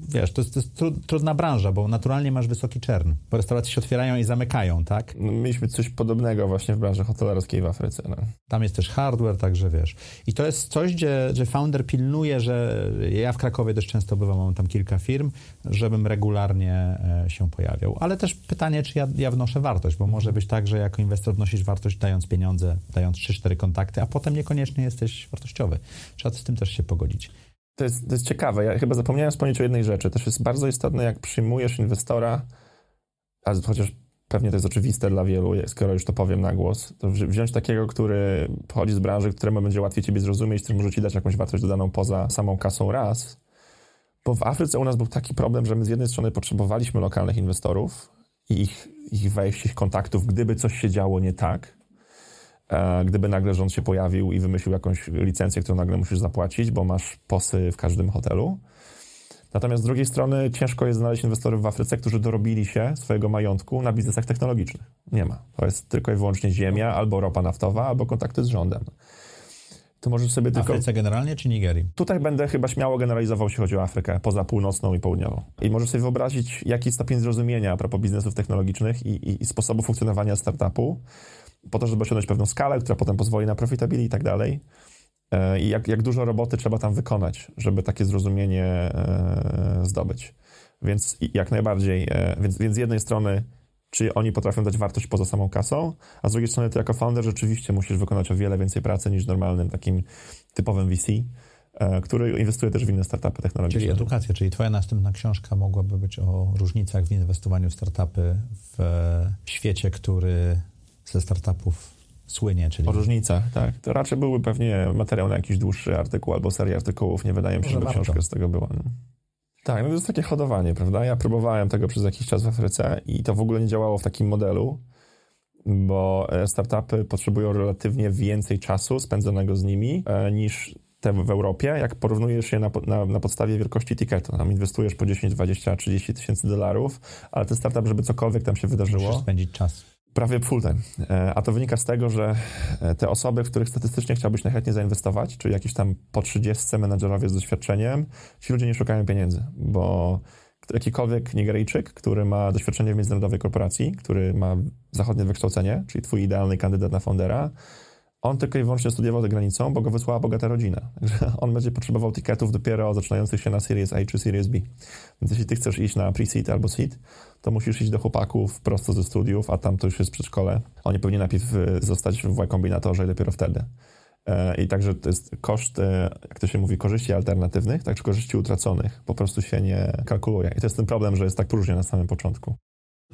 wiesz, to jest, to jest tru, trudna branża, bo naturalnie masz wysoki czern. Bo restauracje się otwierają i zamykają, tak?
No, mieliśmy coś podobnego właśnie w branży hotelarskiej w Afryce. No.
Tam jest też hardware, także wiesz. I to jest coś, gdzie, że founder pilnuje, że ja w Krakowie dość często bywam, mam tam kilka firm, żebym regularnie e, się pojawiał. Ale też pytanie, czy ja, ja wnoszę wartość, bo może być tak, że jako inwestor wnosisz wartość dając pieniądze, dając 3-4 kontakty, a potem niekoniecznie jesteś wartościowy. Trzeba z tym też się pogodzić.
To jest, to jest ciekawe. Ja chyba zapomniałem wspomnieć o jednej rzeczy. Też jest bardzo istotne, jak przyjmujesz inwestora, a chociaż pewnie to jest oczywiste dla wielu, skoro już to powiem na głos, to wziąć takiego, który pochodzi z branży, któremu będzie łatwiej ciebie zrozumieć, który może ci dać jakąś wartość dodaną poza samą kasą raz. Bo w Afryce u nas był taki problem, że my z jednej strony potrzebowaliśmy lokalnych inwestorów i ich, ich wejść, ich kontaktów, gdyby coś się działo nie tak, gdyby nagle rząd się pojawił i wymyślił jakąś licencję, którą nagle musisz zapłacić, bo masz posy w każdym hotelu. Natomiast z drugiej strony ciężko jest znaleźć inwestorów w Afryce, którzy dorobili się swojego majątku na biznesach technologicznych. Nie ma. To jest tylko i wyłącznie ziemia, albo ropa naftowa, albo kontakty z rządem.
To możesz sobie tylko... Afryce generalnie czy Nigerii?
Tutaj będę chyba śmiało generalizował, jeśli chodzi o Afrykę, poza północną i południową. I możesz sobie wyobrazić, jaki stopień zrozumienia a propos biznesów technologicznych i, i, i sposobu funkcjonowania startupu po to, żeby osiągnąć pewną skalę, która potem pozwoli na profitability i tak dalej. E, I jak, jak dużo roboty trzeba tam wykonać, żeby takie zrozumienie e, zdobyć. Więc jak najbardziej, e, więc, więc z jednej strony, czy oni potrafią dać wartość poza samą kasą, a z drugiej strony ty jako founder rzeczywiście musisz wykonać o wiele więcej pracy niż normalnym takim typowym VC, który inwestuje też w inne startupy technologiczne.
Czyli edukacja, czyli twoja następna książka mogłaby być o różnicach w inwestowaniu w startupy w świecie, który ze startupów słynie, czyli...
O różnicach, tak. To raczej byłby pewnie materiał na jakiś dłuższy artykuł albo serię artykułów. Nie wydaje mi się, żeby książka z tego była. No. Tak, no to jest takie hodowanie, prawda? Ja próbowałem tego przez jakiś czas w Afryce i to w ogóle nie działało w takim modelu, bo e, startupy potrzebują relatywnie więcej czasu spędzonego z nimi e, niż te w Europie, jak porównujesz je na, na, na, podstawie wielkości ticketu. Tam inwestujesz po 10, 20, 30 tysięcy dolarów, ale ten startup, żeby cokolwiek tam się wydarzyło...
Musisz spędzić czas
prawie full time. E, a to wynika z tego, że e, te osoby, w których statystycznie chciałbyś najchętniej zainwestować, czyli jakieś tam po 30 menadżerowie z doświadczeniem, ci ludzie nie szukają pieniędzy, bo jakikolwiek Nigeryjczyk, który ma doświadczenie w międzynarodowej korporacji, który ma zachodnie wykształcenie, czyli twój idealny kandydat na foundera, on tylko i wyłącznie studiował za granicą, bo go wysłała bogata rodzina. <laughs> On będzie potrzebował tiketów dopiero zaczynających się na Series A czy Series B. Więc jeśli ty chcesz iść na pre-seed albo seed, to musisz iść do chłopaków prosto ze studiów, a tam to już jest przedszkole. Oni powinni najpierw y, zostać w Y Kombinatorze i dopiero wtedy. E, I także to jest koszt, e, jak to się mówi, korzyści alternatywnych, także korzyści utraconych. Po prostu się nie kalkuluje. I to jest ten problem, że jest tak próżnie na samym początku.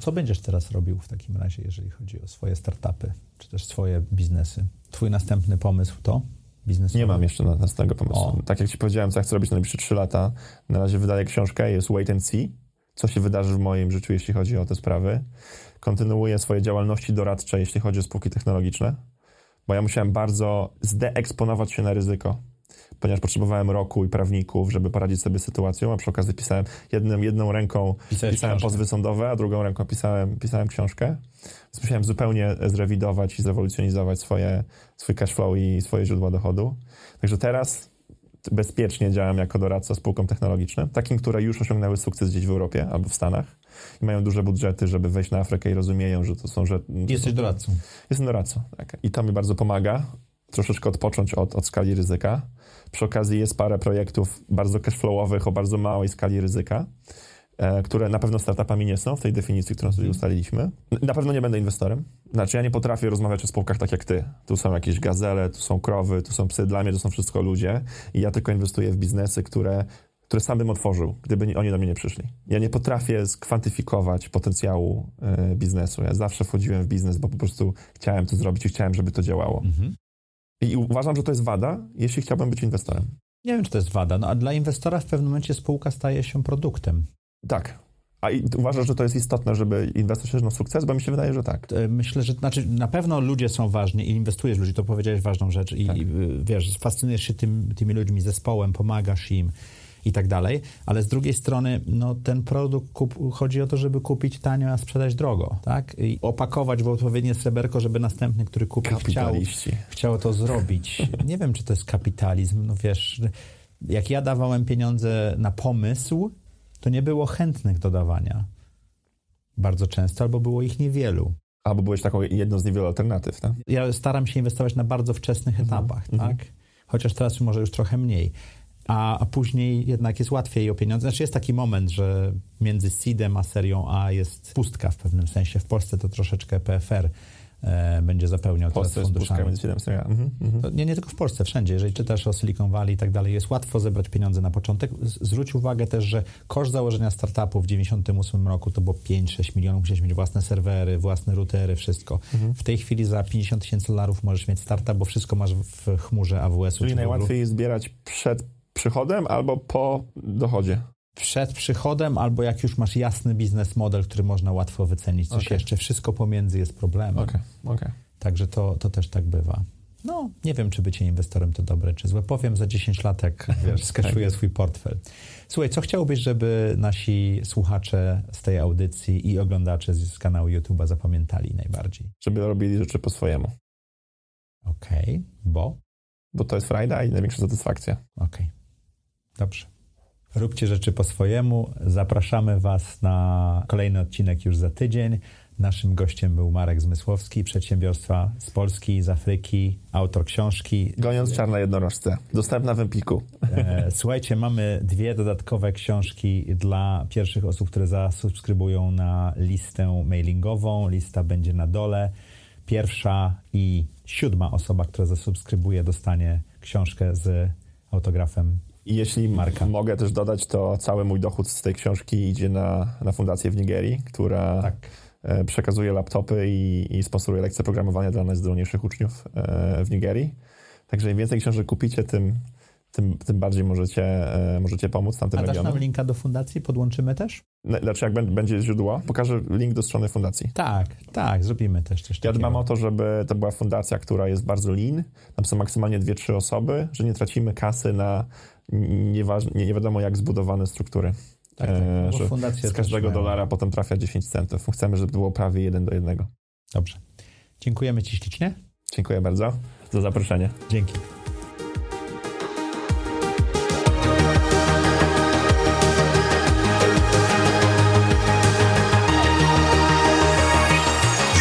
Co będziesz teraz robił w takim razie, jeżeli chodzi o swoje startupy, czy też swoje biznesy? Twój następny pomysł to? Biznesowy?
Nie mam jeszcze następnego pomysłu. O. Tak jak ci powiedziałem, co ja chcę robić na najbliższe 3 lata, na razie wydaję książkę, jest Wait and See, co się wydarzy w moim życiu, jeśli chodzi o te sprawy. Kontynuuję swoje działalności doradcze, jeśli chodzi o spółki technologiczne, bo ja musiałem bardzo zdeeksponować się na ryzyko ponieważ potrzebowałem roku i prawników, żeby poradzić sobie z sytuacją, a przy okazji pisałem jedną, jedną ręką Pisałeś pisałem książkę. pozwy sądowe, a drugą ręką pisałem, pisałem książkę. Więc musiałem zupełnie zrewidować i zrewolucjonizować swoje, swój cash flow i swoje źródła dochodu. Także teraz bezpiecznie działam jako doradca spółkom technologicznym, takim, które już osiągnęły sukces gdzieś w Europie albo w Stanach i mają duże budżety, żeby wejść na Afrykę i rozumieją, że to są... Że,
Jesteś
są,
doradcą.
Jestem doradcą, tak. I to mi bardzo pomaga troszeczkę odpocząć od, od skali ryzyka. Przy okazji jest parę projektów bardzo cashflowowych o bardzo małej skali ryzyka, które na pewno startupami nie są w tej definicji, którą sobie mhm. ustaliliśmy. Na pewno nie będę inwestorem. Znaczy ja nie potrafię rozmawiać o spółkach tak jak ty. Tu są jakieś gazele, tu są krowy, tu są psy. Dla mnie to są wszystko ludzie i ja tylko inwestuję w biznesy, które które sam bym otworzył, gdyby oni do mnie nie przyszli. Ja nie potrafię skwantyfikować potencjału y, biznesu. Ja zawsze wchodziłem w biznes, bo po prostu chciałem to zrobić i chciałem, żeby to działało. Mhm. I uważam, że to jest wada, jeśli chciałbym być inwestorem.
Nie wiem, czy to jest wada, no a dla inwestora w pewnym momencie spółka staje się produktem.
Tak. A uważasz, że to jest istotne, żeby inwestor osiągnął sukces? Bo mi się wydaje, że tak.
E, myślę, że znaczy, na pewno ludzie są ważni i inwestujesz w ludzi, to powiedziałeś ważną rzecz i, tak. i wiesz, fascynujesz się tym, tymi ludźmi, zespołem, pomagasz im i tak dalej, ale z drugiej strony no, ten produkt kup, chodzi o to, żeby kupić tanio, a sprzedać drogo, tak? I opakować w odpowiednie sreberko, żeby następny, który kupi, chciał, chciał to zrobić. <laughs> Nie wiem, czy to jest kapitalizm, no wiesz, jak ja dawałem pieniądze na pomysł, to nie było chętnych do dawania bardzo często, albo było ich niewielu.
Albo byłeś taką jedną z niewielu alternatyw, tak?
Ja staram się inwestować na bardzo wczesnych etapach, tak? Chociaż teraz może już trochę mniej. A, a później jednak jest łatwiej o pieniądze. Znaczy jest taki moment, że między seedem a serią A jest pustka w pewnym sensie. W Polsce to troszeczkę PFR e, będzie zapełniał teraz funduszami.
między 7 seria. Mhm, mhm.
Nie, nie tylko w Polsce, wszędzie. Jeżeli czytasz o Silicon Valley i tak dalej, jest łatwo zebrać pieniądze na początek. Zwróć uwagę też, że koszt założenia startupu w 98 roku to było 5-6 milionów. Musiałeś mieć własne serwery, własne routery, wszystko.
Mhm.
W tej chwili za 50 tysięcy dolarów możesz mieć startup, bo wszystko masz w chmurze AWS-u.
Czyli najłatwiej zbierać przed przychodem albo po dochodzie.
Przed przychodem, albo jak już masz jasny biznes model, który można łatwo wycenić. Coś
Okej.
jeszcze, wszystko pomiędzy jest problemem.
Okej, okej.
Także to, to też tak bywa. No, nie wiem, czy bycie inwestorem to dobre, czy złe. Powiem za 10 lat, jak <laughs> wiesz, skaszuję swój portfel. Słuchaj, co chciałbyś, żeby nasi słuchacze z tej audycji i oglądacze z, z kanału YouTube'a zapamiętali najbardziej?
Żeby robili rzeczy po swojemu.
Okej, bo?
Bo to jest frajda i największa satysfakcja.
Okej, dobrze. Róbcie rzeczy po swojemu. Zapraszamy Was na kolejny odcinek już za tydzień. Naszym gościem był Marek Zmysłowski, przedsiębiorstwa z Polski, z Afryki, autor książki
Goniąc czarne jednorożce. Dostępna w Empiku.
E, Słuchajcie, mamy dwie dodatkowe książki dla pierwszych osób, które zasubskrybują na listę mailingową. Lista będzie na dole. Pierwsza i siódma osoba, która zasubskrybuje, dostanie książkę z autografem.
I jeśli
Marka.
mogę też dodać, to cały mój dochód z tej książki idzie na, na fundację w Nigerii, która
Tak.
e, przekazuje laptopy i, i sponsoruje lekcje programowania dla najzdolniejszych uczniów e, w Nigerii. Także im więcej książek kupicie, tym, tym, tym bardziej możecie, e, możecie pomóc tamtym
A dasz
regionom.
nam linka do fundacji? Podłączymy też?
Znaczy, jak bę- będzie źródło, pokażę link do strony fundacji.
Tak, tak, zrobimy też coś
Ja
takiego.
dbam o to, żeby to była fundacja, która jest bardzo lean. Tam są maksymalnie dwie, trzy osoby, że nie tracimy kasy na nieważ, nie, nie wiadomo jak zbudowane struktury.
Tak, tak,
E, że
fundacje
z każdego
mają-
dolara potem trafia 10 centów. Chcemy, żeby było prawie jeden do jednego.
Dobrze. Dziękujemy Ci ślicznie.
Dziękuję bardzo za zaproszenie.
Dzięki.